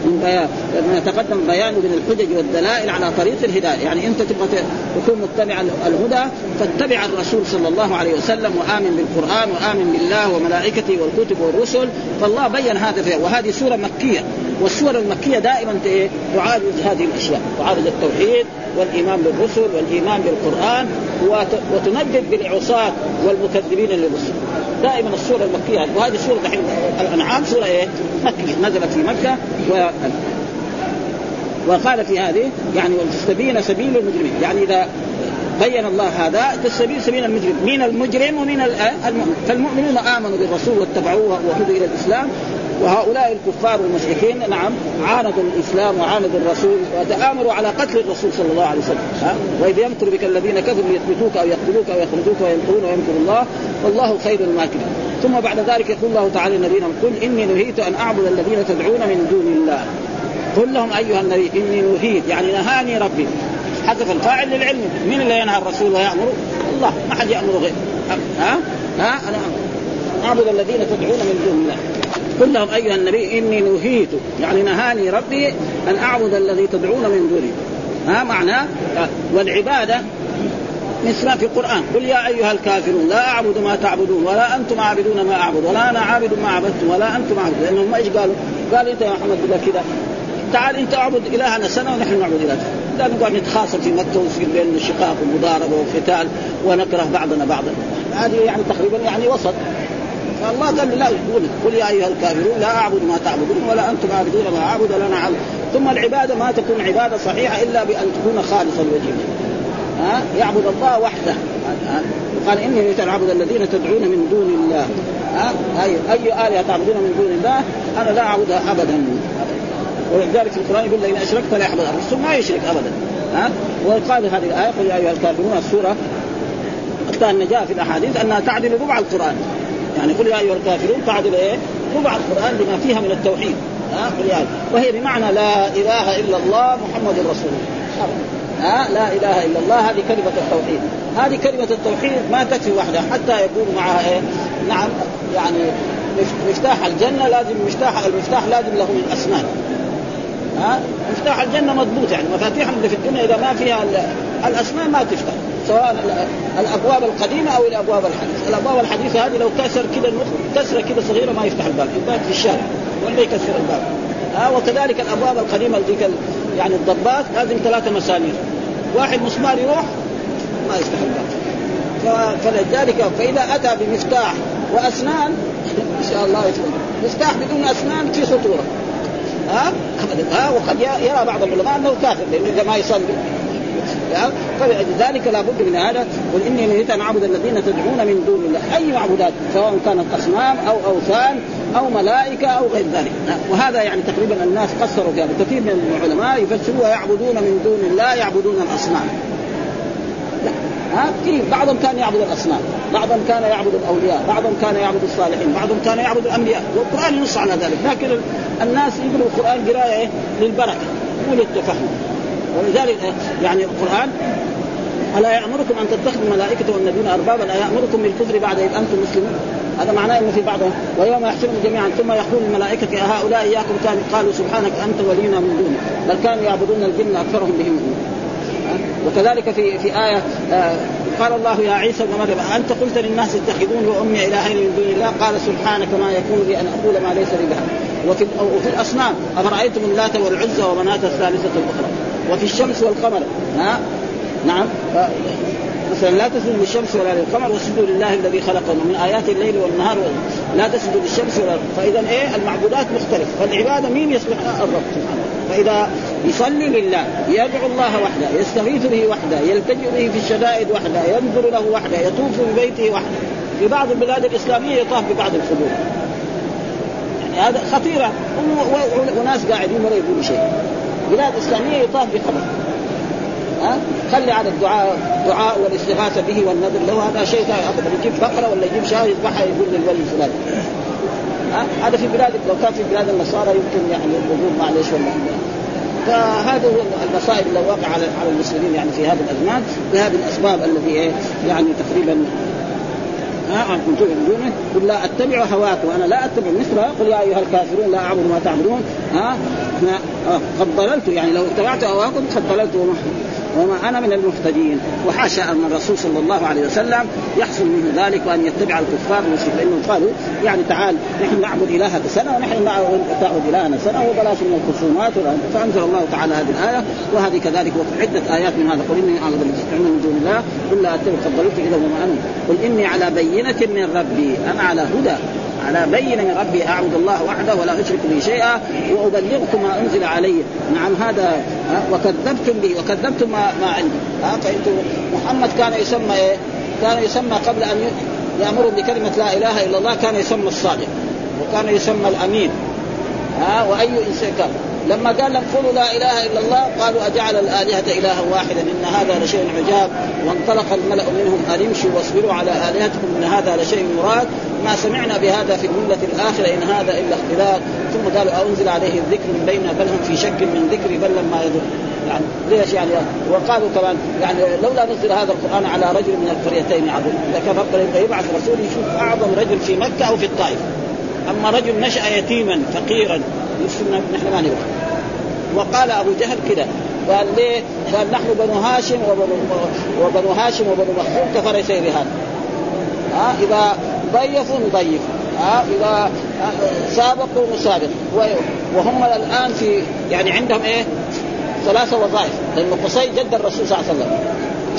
من بيان ما تقدم بيانه من الحجج والدلائل على طريق الهداية. يعني أنت تبغى تكون متبع الهدى فاتبع الرسول صلى الله عليه وسلم وآمن بالقرآن وآمن بالله وملائكته والكتب والرسل فالله بين هذا فيها. وهذه سورة مكية. والسور المكية دائما تعالج هذه الأشياء تعالج التوحيد والإيمان بالرسل والإيمان بالقرآن وتندد بالعصاة والمكذبين للرسل دائما السوره المكية وهذه سوره دحين الأنعام سورة إيه؟ مكية نزلت في مكة و وقال في هذه يعني ولتستبين سبيل المجرمين يعني إذا بين الله هذا السبيل سبيل المجرم. مين المجرم ومين المؤمن فالمؤمنون آمنوا بالرسول واتبعوه وهدوا إلى الإسلام. وهؤلاء الكفار والمشركين نعم عاندوا الإسلام وعاندوا الرسول وتآمروا على قتل الرسول صلى الله عليه وسلم. ها؟ وإذ يمكر بك الذين كفروا ليثبتوك أو يقتلوك أو يخرجوك ويمكرون ويمكر الله والله خير الماكرين. ثم بعد ذلك يقول الله تعالى للنبينا قل إني نهيت أن أعبد الذين تدعون من دون الله. قل لهم أيها النبي إني نهيت يعني نهاني ربي. حذف الفاعل للعلم. من اللي ينهى الرسول ويأمر؟ الله. ما حد يأمر غيره ها؟ ها؟ أنا أعبد الذين تدعون من دون الله. قل لهم أيها النبي إني نهيت يعني نهاني ربي أن أعبد الذي تدعون من دونه. ها؟ معناه؟ والعبادة مثل في القرآن. قل يا أيها الكافرون لا أعبد ما تعبدون ولا أنتم عابدون ما أعبد ولا أنا عابد ما عبدتم ولا أنتم عابدون. لأنهم إيش قالوا؟ قال أنت يا محمد كذا. تعال أنت أعبد إلهنا سنة ونحن نعبد إلهك. لا نقعد نتخاصم في مكه ويصير بيننا شقاق ومضاربه وقتال ونكره بعضنا بعضا. هذه يعني تقريبا يعني وسط. فالله قال لا يقول قل يا أيها الكافرون لا أعبد ما تعبدون ولا أنتم عابدون ما أعبد ولا أنا ثم العبادة ما تكون عبادة صحيحة إلا بأن تكون خالصة لوجه ها؟ يعبد الله وحده. قال إني أريد أن أعبد الذين تدعون من دون الله. ها؟ أي أي آلهة تعبدون من دون الله؟ أنا لا أعبدها ابدا. ولذلك في القرآن يقول لئن أشركت لا يحبط الرسول ما يشرك ابدا ها؟ وقال هذه الآية قل يا أيها الكافرون السورة ان جاء في الأحاديث أنها تعدل ربع القرآن. يعني قل يا أيها الكافرون تعدل إيه؟ ربع القرآن لما فيها من التوحيد. ها؟ قل وهي بمعنى لا إله إلا الله محمد رسول الله. ها؟ لا إله إلا الله هذه كلمة التوحيد. هذه كلمة التوحيد ما تكفي وحدها حتى يكون معها إيه؟ نعم يعني مفتاح الجنة لازم مفتاح المفتاح لازم له من اسنان ها مفتاح الجنة مضبوط يعني مفاتيح اللي في الدنيا إذا ما فيها الاسنان ما تفتح سواء الأبواب القديمة أو الأبواب الحديثة، الأبواب الحديثة هذه لو كسر كذا كسرة كذا صغيرة ما يفتح الباب، الباب في الشارع ولا يكسر الباب. ها وكذلك الأبواب القديمة ذيك يعني الضبات لازم ثلاثة مسامير. واحد مسمار يروح ما يفتح الباب. فلذلك فإذا أتى بمفتاح وأسنان إن شاء الله يفتح. مفتاح بدون أسنان في خطورة. ها؟ ابدا ها؟ وقد يرى بعض العلماء أنه كافر لأنه إذا ما يصلي. فلذلك لابد من هذا قل إني نريد أن أعبد الذين تدعون من دون الله. أي معبودات؟ سواء كانت أصنام أو أوثان أو ملائكة أو غير ذلك. وهذا يعني تقريبا الناس قصروا فيها. كثير من العلماء يفسروها يعبدون من دون الله يعبدون الأصنام. ها؟ كثير بعضهم كان يعبد الأصنام بعضهم كان يعبد الأولياء بعضهم كان يعبد الصالحين بعضهم كان يعبد الأنبياء. والقرآن ينص على ذلك لكن الناس يقروا القرآن قراية للبركة مو للتفهم. ولذلك يعني القرآن ألا يأمركم أن تتخذوا الملائكة والنبيين أربابا؟ الا يأمركم بالكفر بعد إذ أنتم مسلمون. هذا معناه إنه في بعضهم ويوم يحشرهم جميعا ثم يقول الملائكة هؤلاء إياكم كانوا قالوا سبحانك أنت ولينا من دونه بل كانوا يعبدون الجن أكثرهم بهم. وكذلك في في آية آه، قال الله يا عيسى ابن مريم انت قلت للناس اتخذوني وأمي إلهين من دون الله؟ قال سبحانك ما يكون لي أن أقول ما ليس لي بها وفي وفي الأصنام أفرأيتم اللات والعزى ومناة الثالثة الأخرى؟ وفي الشمس والقمر ها؟ نعم. مثلا لا تسجدوا للشمس ولا للقمر واسجدوا لله الذي خلقهم من آيات الليل والنهار. لا تسجدوا للشمس ولا فإذا إيه؟ المعبودات مختلفه فالعبادة مين يصلح الرب سبحانه فإذا يصلي لله يدعو الله وحده يستغيث به وحده يلتجئ به في الشدائد وحده ينظر له وحده يطوف ببيته وحده. في بعض البلاد الإسلامية يطاف ببعض القبور يعني هذا خطيرة. وناس قاعدين ولا يقولوا شيء. بلاد إسلامية يطاف بقبر ها؟ خلي على الدعاء دعاء والاستغاثة به والنذر له. هذا شيء ابدا يجيب بقرة ولا يجيب شاة يذبحها يقول للولي فلان. هذا في بلاد لو كان في بلاد النصارى يمكن يعني الوجود معلش ولا فهذا هو المصائب اللي وقع على المسلمين يعني في هذه الأزمان بهذه الأسباب التي إيه يعني تقريبا كنت دونه قل لا أتبع هواكم. وأنا لا أتبع مثل قل يا أيها الكافرون لا أعبد ما تعبدون. ها؟ قد ضللت يعني لو اتبعت هواكم قد ضللت وما أنا من المهتدين. وحاشا أن الرسول صلى الله عليه وسلم يحصل منه ذلك وأن يتبع الكفار والمشركين لانهم قالوا يعني تعال نحن نعبد إلهك سنة ونحن تعبد إلهنا سنة وبلاش من الخصومات فأنزل الله تعالى هذه الآية وهذه كذلك عدة آيات من هذا. قل إني اعبد من دون الله قل لا أتبع قد ضللت اذا وما أنا قل إني على بينة من ربي. أنا على هدى. على بين من ربي أعبد الله وحده ولا أشرك به شيئا وأبلغكم ما أنزل علي نعم هذا وكذبتم به وكذبتم ما, ما عندي فانتم محمد كان يسمى إيه؟ كان يسمى قبل أن يامروا بكلمة لا إله إلا الله كان يسمى الصادق وكان يسمى الأمين. ها وأي إنسان كان. لما قال لهم قولوا لا إله إلا الله قالوا أجعل الآلهة إلها واحدا إن هذا لشيء عجاب. وانطلق الملأ منهم أن امشوا واصبروا على آلهتكم إن هذا لشيء مراد. ما سمعنا بهذا في الملة الآخرة إن هذا إلا اختلاف ثم قالوا أنزل عليه الذكر من بيننا بل هم في شك من ذكري بل لما يذكر يعني ليش يعني؟ وقالوا كمان يعني لولا نزل هذا القرآن على رجل من القريتين عظيم. لكان ربنا يبعث رسول يشوف أعظم رجل في مكة أو في الطائف. أما رجل نشأ يتيما فقيرا نحن ما نبغى. وقال أبو جهل كذا قال ليه؟ قال نحن بنو هاشم وبنو هاشم وبنو مخزوم كفر سير هذا ها؟ إذا ضيفوا نضيف. ها؟ إذا سابقوا نسابق وهم الآن في يعني عندهم إيه؟ ثلاثة وظائف. لأن قصي جد الرسول صلى الله عليه وسلم.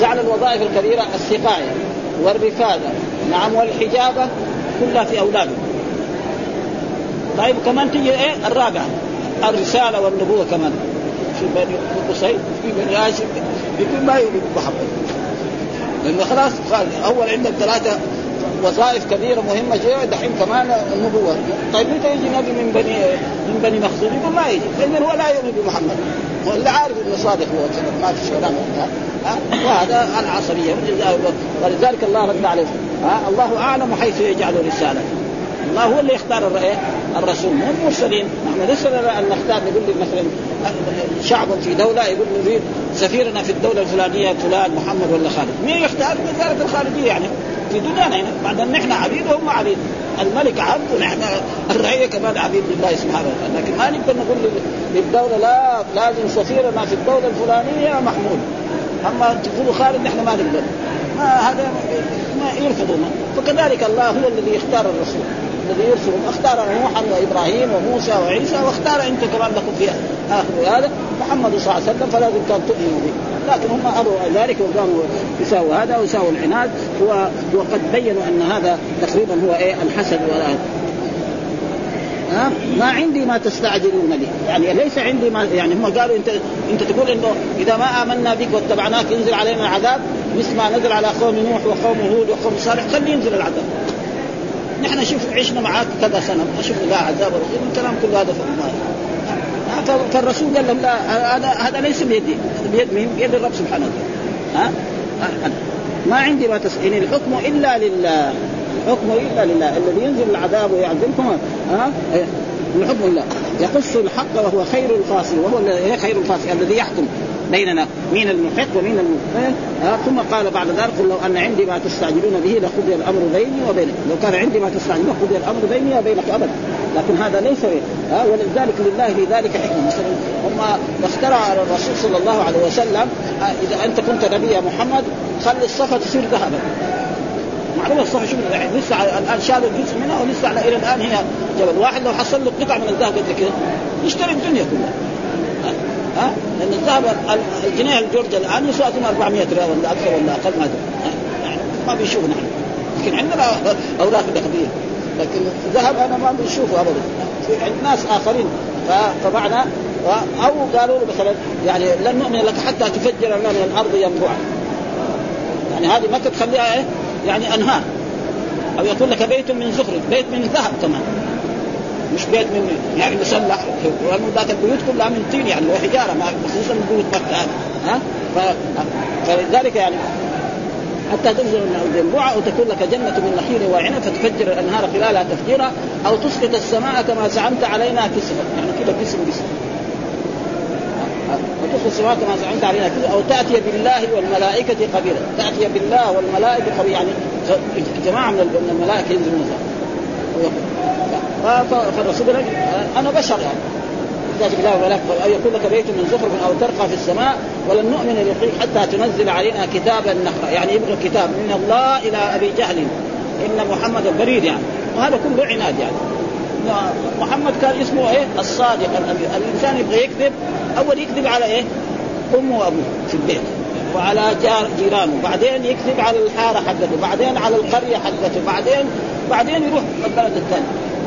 جعل الوظائف الكبيرة السقاية والرفادة نعم والحجابة كلها في أولاده. طيب كمان تيجي إيه؟ الرابعة. الرسالة والنبوة كمان. في بني قصي في بني هاشم يكون ما يؤمن محمد. لأنه خلاص قال أول عندك ثلاثة وظائف كبيره مهمة جدا دحين كمان النبوة. طيب متى يجي نبي من بني من بني مخزوم؟ يقول ما يجي. لأن هو لا يؤمن بمحمد هو اللي عارف إنه صادق هو. ما في شيء وهذا العصبية. ولذلك الله رد عليه الله أعلم حيث يجعل رسالته الله هو اللي يختار الرسول. مو المرسلين. نحن لسه أن نختار نقول مثلا شعب في دولة يقول نريد سفيرنا في الدولة الفلانية فلان محمد ولا خالد. مين يختار؟ وزارة الخارجية يعني. في دنيانا هنا. بعد ان نحن عبيد وهم عبيد. الملك عبد ونحن الرعيه كمان عبيد لله سبحانه وتعالى. لكن ما نقدر نقول للدولة لا لازم سفيرنا في الدولة الفلانية محمود. أما تقولوا خالد نحن ما نقدر. ما هذا ما يرفضون فكذلك الله هو الذي يختار الرسول. الذي يرسلهم اختار نوحا وإبراهيم وموسى وعيسى واختار انت كمان لكم في آخر هذا محمد صلى الله عليه وسلم فلازم كان تؤمنوا به. لكن هم ابوا ذلك وقاموا يساووا هذا ويساووا العناد وقد بينوا أن هذا تقريبا هو إيه الحسد ولا ها؟ ما عندي ما تستعجلون به. يعني ليس عندي ما يعني هم قالوا انت أنت تقول إنه إذا ما آمنا بك واتبعناك ينزل علينا العذاب مثل ما نزل على قوم نوح وقوم هود وقوم صالح خلي ينزل العذاب. نحن شوف عشنا معاك كذا سنة شفنا لا عذاب ولا الكلام كله هذا في فالرسول قال لهم لا هذا هذا ليس بيدي هذا بيد مين؟ بيد الرب سبحانه وتعالى. ها؟ ما عندي ما تسألين الحكم إلا لله الحكم إلا لله الذي ينزل العذاب ويعذبكم. ها؟ الحكم لله يقص الحق وهو خير الفاصل وهو خير الفاصل الذي يحكم. بيننا مين المحق ومين المحق آه ثم قال بعد ذلك قل لو أن عندي ما تستعجلون به لقضي الأمر بيني وبينك. لو كان عندي ما تستعجلون لقضي الأمر بيني وبينك ابدا. لكن هذا ليس آه ولذلك لله في ذلك حكمة. مثلا هم اخترع الرسول صلى الله عليه وسلم آه إذا أنت كنت نبي يا محمد خلي الصفا تصير ذهبا. معلومة الصفا شوف يعني لسه الآن شالوا جزء منها ولسه على إلى الآن هي جبل. واحد لو حصل له قطع من الذهب قد كده يشتري الدنيا كلها. ها؟ لأن الذهب الجنيه الجورج الآن يسوى 400 ريال ولا أكثر ولا أقل ما يعني ما بيشوف نحن. لكن عندنا أوراق نقديه لكن الذهب أنا ما بنشوفه ابدا. في عند ناس آخرين. فمعنى أو قالوا له مثلا يعني لن نؤمن لك حتى تفجر لنا من الأرض ينبوعا. يعني هذه ما تخليها إيه؟ يعني أنهار. أو يقول لك بيت من زخرف بيت من ذهب كمان. مش بيت من يعني مسلح لأنه ذاك البيوت كلها من طين يعني وحجاره ما خصوصا بيوت مكه هذه ها. فلذلك يعني حتى تنزل من الينبوع أو تكون لك جنة من نخيل وعنب فتفجر الأنهار خلالها تفجيرا أو تسقط السماء كما زعمت علينا كسفا. يعني كذا قسم قسم وتخرج السماء كما زعمت علينا كسفا. أو تأتي بالله والملائكة قبيلا. تأتي بالله والملائكة قبيلا. يعني جماعة من الملائكة ينزلون فالرسول أنا بشر يعني. تاتي بالله والملائكه أو يكون لك بيت من زخرف أو ترقى في السماء ولن نؤمن لرقيق حتى تنزل علينا كتابا نقرا يعني يبغى كتاب من الله إلى أبي جهل. إن محمد بريد يعني. وهذا كله عناد يعني. محمد كان اسمه إيه؟ الصادق. الإنسان يبغى يكذب. أول يكذب على إيه؟ أمه وأبوه في البيت. وعلى جار جيرانه. بعدين يكذب على الحارة حقته. بعدين على القرية حقته. بعدين بعدين يروح البلد الثاني.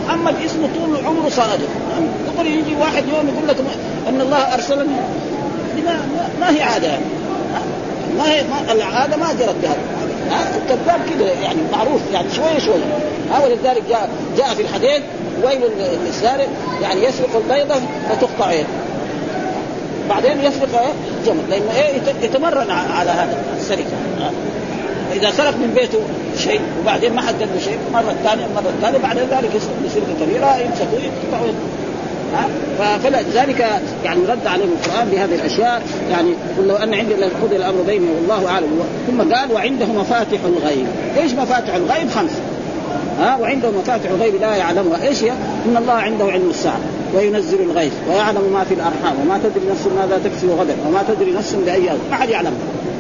محمد اسمه طول عمره صادق. يقول يجي واحد يوم يقول لك أن الله ارسلني ما, ما هي عادة. يعني ما هي ما العادة ما جرت بهذا الكذاب كذا يعني معروف يعني شوية شوية ها ولذلك جاء جاء في الحديث ويل للسارق يعني يسرق البيضة فتقطع يده بعدين يسرق إيه؟ جمل. لأنه إيه؟ يتمرن على هذا السرقة. إذا سرق من بيته شيء وبعدين ما حد له شيء مرة ثانية مرة ثانية بعد ذلك يسرق بسرقه كبيره يمسكوه يقطعوا فلذلك يعني رد عليهم القرآن بهذه الأشياء. يعني قل لو أن عندي قضي الأمر بيني والله أعلم. ثم قال وعنده مفاتح الغيب. إيش مفاتح الغيب؟ خمسه ها؟ وعنده مفاتح الغيب لا يعلمها. إيش هي؟ إن الله عنده علم الساعة وينزل الغيث ويعلم ما في الأرحام وما تدري نفس ماذا تكسب غدا وما تدري نفس بأي أرض. ما حد يعلم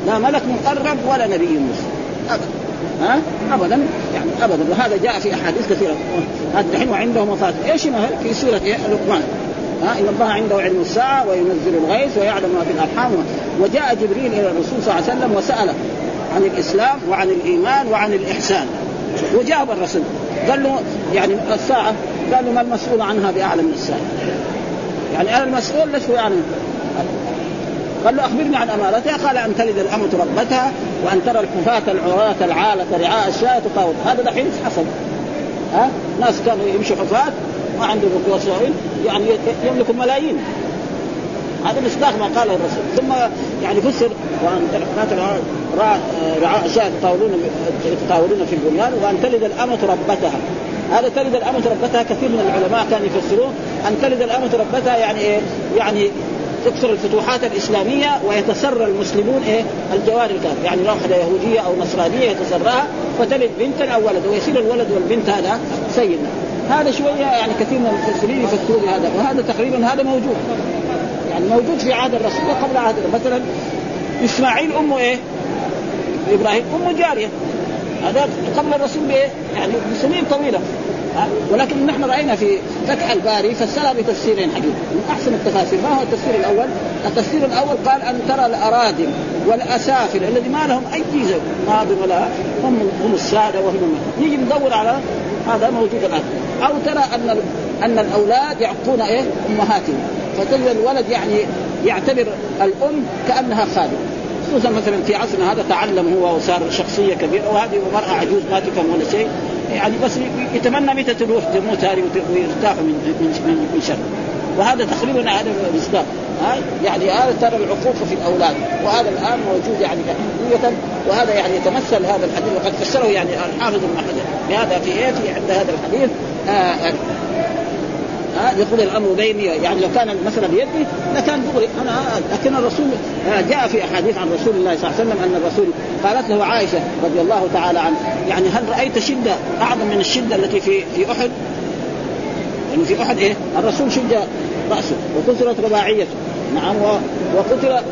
لا ملك مقرب ولا نبي مرسل ابدا. ها؟ ابدا. يعني ابدا. وهذا جاء في أحاديث كثيرة. الحين وعنده مفاتيح إيش في سورة إيه؟ لقمان. ها؟ إن الله عنده علم الساعة وينزل الغيث ويعلم ما في الأرحام. وجاء جبريل إلى الرسول صلى الله عليه وسلم وسأله عن الإسلام وعن الإيمان وعن الإحسان. وجاب الرسول. قال له يعني الساعة قال له ما المسؤول عنها باعلم من الساعة؟ يعني أنا المسؤول لست يعني قال له أخبرني عن أمارتها. قال أن تلد الأمة ربتها وأن ترى الحفاة العراة العالة رعاء الشاة تطاول هذا دحين حصل. ها؟ ناس كانوا يمشوا حفاة ما عندهم قوة يعني يملكوا ملايين. هذا مصداق ما قاله الرسول. ثم يعني فسر وأن الحفاة رعاء الشاة يتطاولون يتطاولون في البنيان وأن تلد الأمة ربتها. هذا تلد الأمة ربتها كثير من العلماء كانوا يفسرون أن تلد الأمة ربتها يعني إيه؟ يعني تكثر الفتوحات الإسلامية ويتسرى المسلمون إيه؟ الجوار الكافر. يعني واحدة يهودية أو نصرانية يتسراها فتلد بنتا أو ولد ويصير الولد والبنت هذا سيدنا. هذا شوية يعني كثير من المفسرين يفسرون بهذا وهذا تقريبا هذا موجود. يعني موجود في عهد الرسول قبل عهد مثلا إسماعيل أمه إيه؟ إبراهيم أمه جارية. هذا قبل الرسول بإيه؟ يعني بسنين طويلة. ولكن نحن رأينا في فتح الباري فسرها بتفسيرين حقيقه من أحسن التفاسير ما هو التفسير الأول؟ التفسير الأول قال أن ترى الاراذل والأسافل الذي ما لهم أي ماضي ولا هم هم السادة وهم نيجي ندور على هذا موجود الآن. أو ترى أن أن الأولاد يعقون إيه؟ أمهاتهم. فتجد الولد يعني يعتبر الأم كأنها خادم. خصوصا مثلا في عصرنا هذا تعلم هو وصار شخصية كبيرة وهذه مراه عجوز ما تفهم ولا شيء. يعني بس يتمنى متى تروح تموت هذه ويرتاح من من من شر. وهذا تقريبا هذا المصداق يعني هذا ترى العقوق في الأولاد. وهذا الآن موجود يعني حقيقه وهذا يعني يتمثل هذا الحديث. وقد فسره يعني الحافظ ابن حجر بهذا في إيه في عند هذا الحديث. آه يعني ها يقول الأمر بيني يعني لو كان المساله بيدي لكان دغري أنا لكن الرسول جاء في أحاديث عن رسول الله صلى الله عليه وسلم أن الرسول قالت له عائشة رضي الله تعالى عنها يعني هل رأيت شدة أعظم من الشدة التي في في أحد؟ يعني في أحد إيه؟ الرسول شج رأسه وكسرت رباعيته نعم وقتل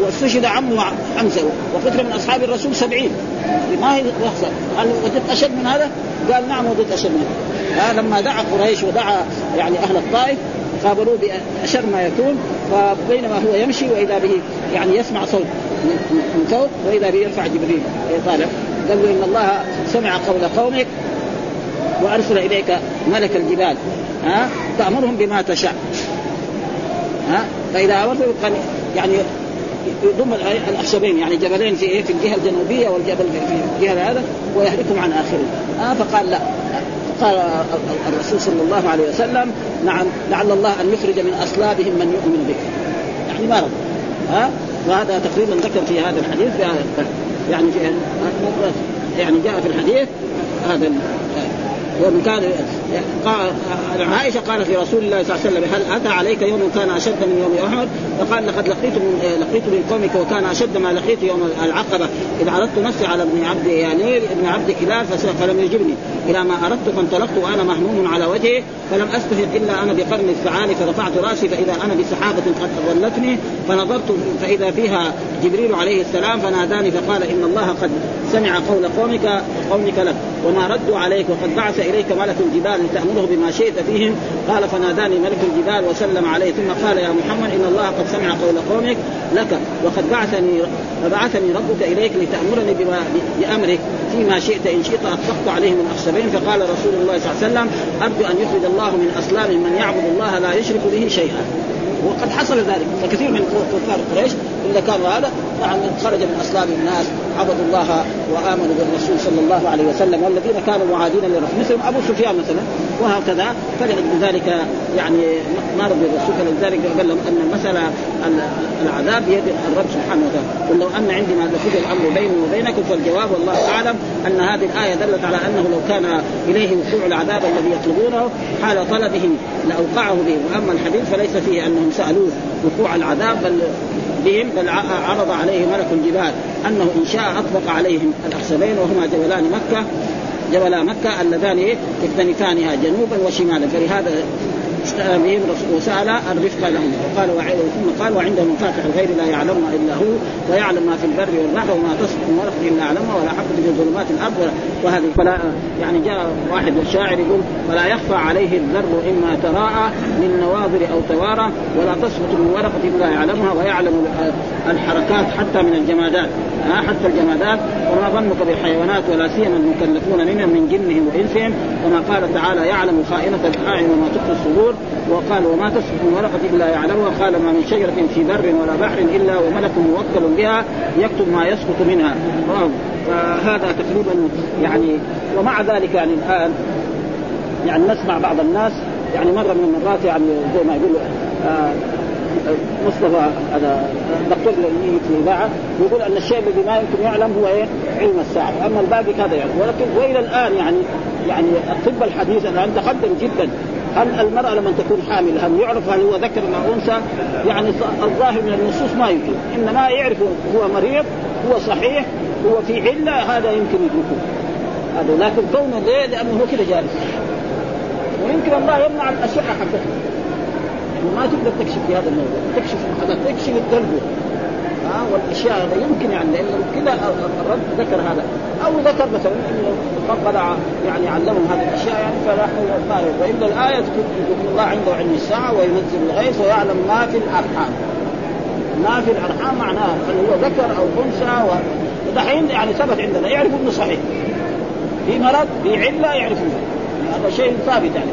واستشهد عمه حمزة وقتل من أصحاب الرسول سبعين. ما هي رخصه هل وجدت أشد من هذا؟ قال نعم وجدت أشد من هذا. آه لما دعا قريش ودعا يعني أهل الطائف قابلوه بأشر ما يكون فبينما هو يمشي وإذا به يعني يسمع صوت من فوق وإذا به يرفع جبريل طالع قال له إن الله سمع قول قومك وأرسل إليك ملك الجبال ها تأمرهم بما تشاء. ها؟ فإذا امرت يعني يضم الأخشبين يعني جبلين في إيه؟ في الجهة الجنوبية والجبل في الجهة هذا ويهلكهم عن آخره. آه فقال لا. قال الرسول صلى الله عليه وسلم نعم لعل الله أن يخرج من أصلابهم من يؤمن بك. يعني ما رضى ها وهذا تقريبا ذكر في هذا الحديث يعني يعني جاء في الحديث هذا ومن كان عائشة قالت لرسول الله صلى الله عليه وسلم هل أتى عليك يوم كان أشد من يوم أحد؟ فقال لقد لقيت من لقيت من قومك وكان أشد ما لقيت يوم العقبة. اذ عرضت نفسي على ابن عبد يعني ابن عبد كلاب فلم يجبني. إلى ما أردت فانطلقت وأنا مهموم على وجهي فلم استفد إلا أنا بقرن الثعالب فرفعت رأسي فإذا أنا بسحابة قد اظلتني فنظرت فإذا فيها جبريل عليه السلام فناداني فقال إن الله قد سمع قول قومك قومك لك. وما ردوا عليك وقد بعث إليك ملك الجبال لتأمره بما شئت فيهم. قال فناداني ملك الجبال وسلم عليه. ثم قال يا محمد إن الله قد سمع قول قومك لك وقد بعثني فبعثني ربك إليك لتأمرني بما بأمرك فيما شئت. إن شئت اطلقت عليهم الأخسرين. فقال رسول الله صلى الله عليه وسلم أرجو أن يخرج الله من اصلاب من يعبد الله لا يشرك به شيئا. وقد حصل ذلك. فكثير من كفار قريش الا كانوا هذا يعني خرج من أصلاب الناس عبدوا الله وآمنوا بالرسول صلى الله عليه وسلم والذين كانوا معادين للرسول مثل أبو سفيان مثلا وهكذا فلذلك ذلك يعني ما رضي الرسول فلذلك قال لهم أن المساله العذاب بيد الرب سبحانه وتعالى. قل لو أن عندي ما لقضي الأمر بيني وبينكم فالجواب والله أعلم أن هذه الآية دلت على أنه لو كان إليه وقوع العذاب الذي يطلبونه حال طلبهم لأوقعه به وأما الحديث فليس فيه انهم سألوه وقوع العذاب بل بهم بل عرض عليه ملك الجبال أنه إن شاء أطبق عليهم الاخشبين وهما جبلان مكة جبلا مكة اللذان يكتنفانها جنوبا وشمالا. فلهذا بهم وسأل الرفق لهم. وقال ثم قال وعنده مفاتح الغير لا يعلمها إلا هو ويعلم ما في البر والبحر وما تسقط من ورق إلا يعلمها ولا حبة في ظلمات الأرض وهذه فلا يعني جاء واحد الشاعر يقول فلا يخفى عليه الذر إما تراءى من نواظر أو توارى ولا تسقط من ورقة إلا يعلمها ويعلم الحركات حتى من الجمادات. حتى الجمادات. وما ظنك بالحيوانات ولا سيما المكلفون منهم من جنهم وإنسهم. كما قال تعالى يعلم خائنة الأعين وما تخفي الصدور. وقال وما تسقط من ورقة الا يعلمها قال ما من شجرة في بر ولا بحر إلا وملك موكل بها يكتب ما يسقط منها. فهذا تقريبا يعني ومع ذلك يعني الآن يعني نسمع بعض الناس يعني مرة من المرات يعني زي ما يقولوا آه مصطفى هذا دكتور اللي في الإذاعة يقول أن الشيء الذي ما يمكن يعلم هو إيه؟ علم الساعة، أما الباقي هذا يعني. ولكن وإلى الآن يعني يعني الطب الحديث الآن تقدم جدا. هل المرأة لما تكون حامل هل يعرف هل هو ذكر أو أنثى؟ يعني الظاهر من النصوص ما يمكن، إنما يعرف هو مريض هو صحيح هو في علة هذا يمكن يدركه. هذا لكن كونه ليه؟ لأنه هو كده جالس. ويمكن الله يمنع الأشعة حقته. ما تقدر تكشف في هذا الموضوع تكشف هذا تكشف التربيه ها والأشياء هذا يمكن يعني لأن كذا الرب ذكر هذا. أو ذكر مثلا إنه قد يعني علمهم هذه الأشياء يعني فنحن الظاهر وإن الآية تقول الله عنده علم الساعة وينزل الغيث ويعلم ما في الأرحام. ما في الأرحام معناه أنه هو ذكر أو أنثى ودحين يعني ثبت عندنا يعرف إنه صحيح. في مرض في علة يعرفون هذا شيء ثابت يعني.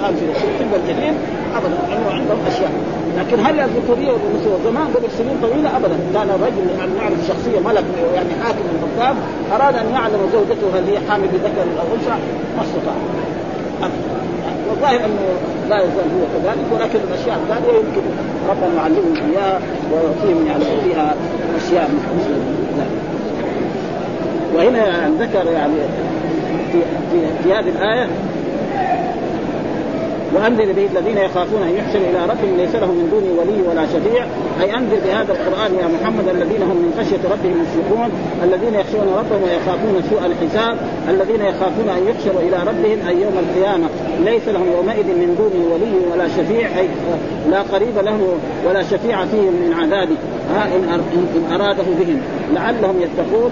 الآن في الطب الجديد ابدا لأنه عندهم أشياء. لكن هل الذكوريه والانوثيه زمان قبل سنين طويلة ابدا كان الرجل يعني نعرف شخصية ملك يعني حاكم من الخطاب أراد أن يعلم زوجته هل هي حامل بذكر أو أنثى ما استطاع. والظاهر أنه لا يزال هو كذلك ولكن الأشياء الثانية يمكن ربنا يعلمهم إياها ويعطيهم يعني فيها أشياء ذلك وهنا ذكر يعني في في, في هذه الآية وأنذر به الذين يخافون أن يحشروا إلى ربهم ليس لهم من دونه ولي ولا شفيع. أي أنذر بهذا القرآن يا محمد الذين هم من خشية ربهم مشفقون. الذين يخشون ربهم ويخافون سوء الحساب. الذين يخافون أن يحشروا إلى ربهم أي يوم القيامة. ليس لهم يومئذ من دونه ولي ولا شفيع. أي لا قريب له ولا شفيع فيهم من عذابه. ها إن أراده بهم. لعلهم يتقون.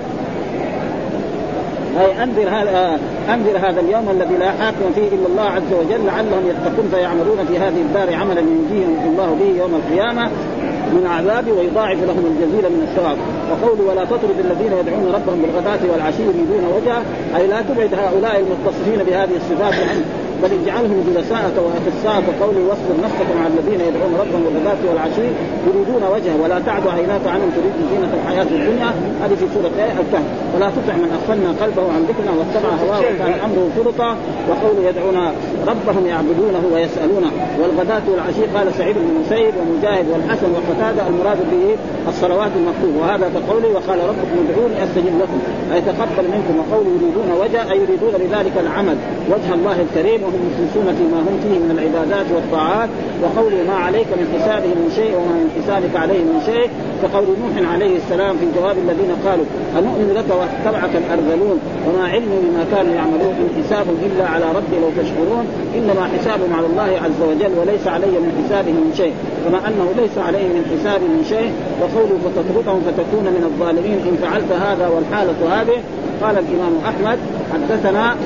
اي أنذر هذا أنذر هذا اليوم الذي لا حاكم فيه إلا الله عز وجل لعلهم يتقون فيعملون في هذه الدار عملا ينجيهم الله به يوم القيامة من عذاب ويضاعف لهم الجزيل من الثواب. وقول ولا تطرد الذين يدعون ربهم بالغداة والعشي يريدون وجهه أي لا تبعد هؤلاء المتصفين بهذه الصفات عن بل اجعلهم جلساء واخصاء كقولي واصبر نفسك مع الذين يدعون ربهم بالغداة والعشي يريدون وجهه ولا تعد عيناك عنهم تريد زينة الحياة الدنيا. هذه في سورة الكهف. ولا تطع من اغفلنا قلبه عن ذكرنا واتبع هواه وكان أمره فرطا وقول يدعون ربهم يعبدونه ويسألونه. والغداة والعشي قال سعيد بن المسيب ومجاهد والحسن وقتادة المراد به الصلوات المكتوبة وهذا كقوله وقال ربكم ادعوني أستجب لكم. اي تقبل منكم وقول يريدون وجه أي يريدون بذلك العمل. وجه الله الكريم وهم مخلصون فيما هم فيه من العبادات والطاعات وقول ما عليك من حسابهم من شيء وما من حسابك عليهم من شيء كقول نوح عليه السلام في جواب الذين قالوا أنؤمن لك وأتبعك الأرذلون؟ وما علم بما كانوا يعملون إن حساب إلا على ربي لو تشكرون إنما حسابهم على الله عز وجل وليس علي من حسابهم من شيء كما أنه ليس عليه من حساب من شيء وقوله فتتركهم فتكون من الظالمين إن فعلت هذا والحالة هذه. قال الإمام أحمد حدثنا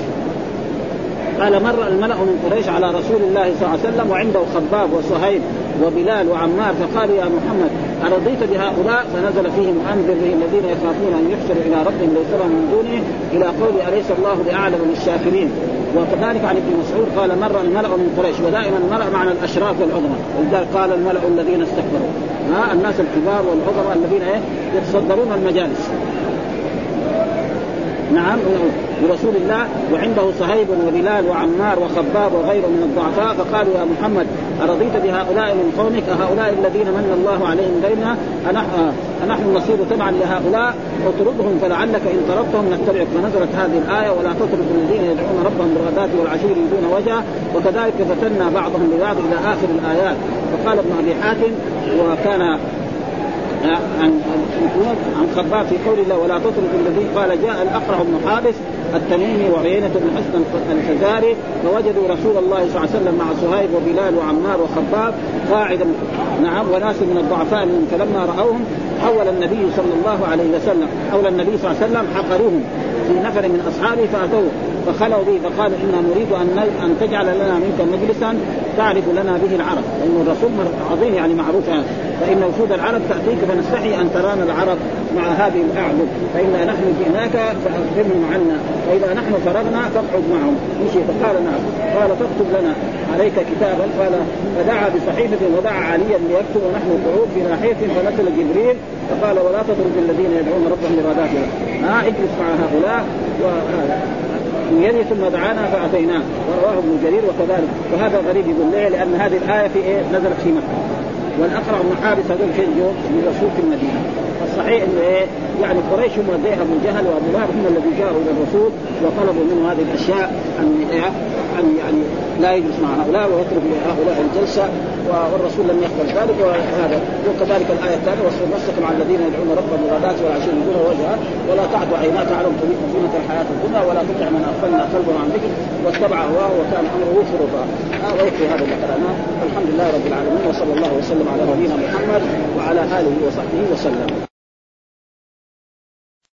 قال مر الملأ من قريش على رسول الله صلى الله عليه وسلم وعنده خباب وصهيب وبلال وعمار. فقالوا يا محمد أرضيت بهؤلاء؟ فنزل فيهم أنذر به الذين يخافون أن يحشروا إلى ربهم ليس لهم من دونه. إلى قول أليس الله بأعلم بالشاكرين؟ وكذلك عن ابن مسعود قال مر الملأ من قريش. ودائما الملأ معنى الأشراف والعظمى. ولذلك قال الملأ الذين استكبروا. ها الناس الكبار والعظماء الذين إيه؟ يتصدرون المجالس. نعم لرسول الله وعنده صهيب وبلال وعمار وخباب وغيره من الضعفاء فقالوا يا محمد أرضيت بهؤلاء من قومك؟ هؤلاء الذين من الله عليهم غيرنا أنحن نصير تبعا لهؤلاء؟ اطردهم فلعلك إن طردتهم نتبعك. فنزلت هذه الآية ولا تطرد الذين يدعون ربهم بالغداة والعشي يريدون وجهه. وكذلك فتنا بعضهم ببعض إلى آخر الآيات. وقال ابن أبي حاتم وكان عن عن خباب في قول الله ولا تترك الذي قال جاء الأقرع بن حابس التميمي وعيينة بن حسن الفزاري فوجدوا رسول الله صلى الله عليه وسلم مع صهيب وبلال وعمار وخباب قاعدا نعم وناس من الضعفاء منهم فلما رأوهم حول النبي صلى الله عليه وسلم حول النبي صلى الله عليه وسلم حقروهم في نفر من أصحابه فأتوه. فخلوا به فقالوا إنا نريد أن أن تجعل لنا منك مجلسا تعرف لنا به العرب. لأن الرسول عظيم يعني معروف هذا. فإن وفود العرب تأتيك فنستحي أن ترانا العرب مع هذه الاعبد فانا نحن جئناك فاخبرهم عنا وإذا نحن فرغنا فاقعد معهم. مشي. فقال نعم. قال فاكتب لنا عليك كتابا. قال فدعا بصحيفة ودعا عليا ليكتب ونحن قعود في ناحية فنزل جبريل. فقال ولا تطرد الذين يدعون ربهم بغداة. ها اجلس مع هؤلاء. وهذا. من يده ثم دعانا فأتيناه ورواه ابن جرير وكذلك وهذا غريب يقول ليه؟ لأن هذه الآية في إيه؟ نزلت في مكة والأقرع بن حارث هذول فين جو؟ من الرسول في المدينة الصحيح إنه إيه؟ يعني قريش هم زي ابو جهل وأبو لهب هم الذين جاءوا إلى الرسول وطلبوا منه هذه الأشياء أن أن يعني لا يجلس مع هؤلاء ويترك لهؤلاء الجلسة والرسول لم يقبل ذلك وهذا وكذلك الآية الثانية واصبر نفسك مع الذين يدعون ربهم بالغداة والعشي دون وجهه ولا تعد عيناك عنهم تريد زينة الحياة الدنيا ولا تطع من أغفلنا قلبه عن ذكر واتبع هواه وكان أمره فرطا آه ويكفي هذا قرانا الحمد لله رب العالمين وصلى الله وسلم على نبينا محمد وعلى آله وصحبه وسلم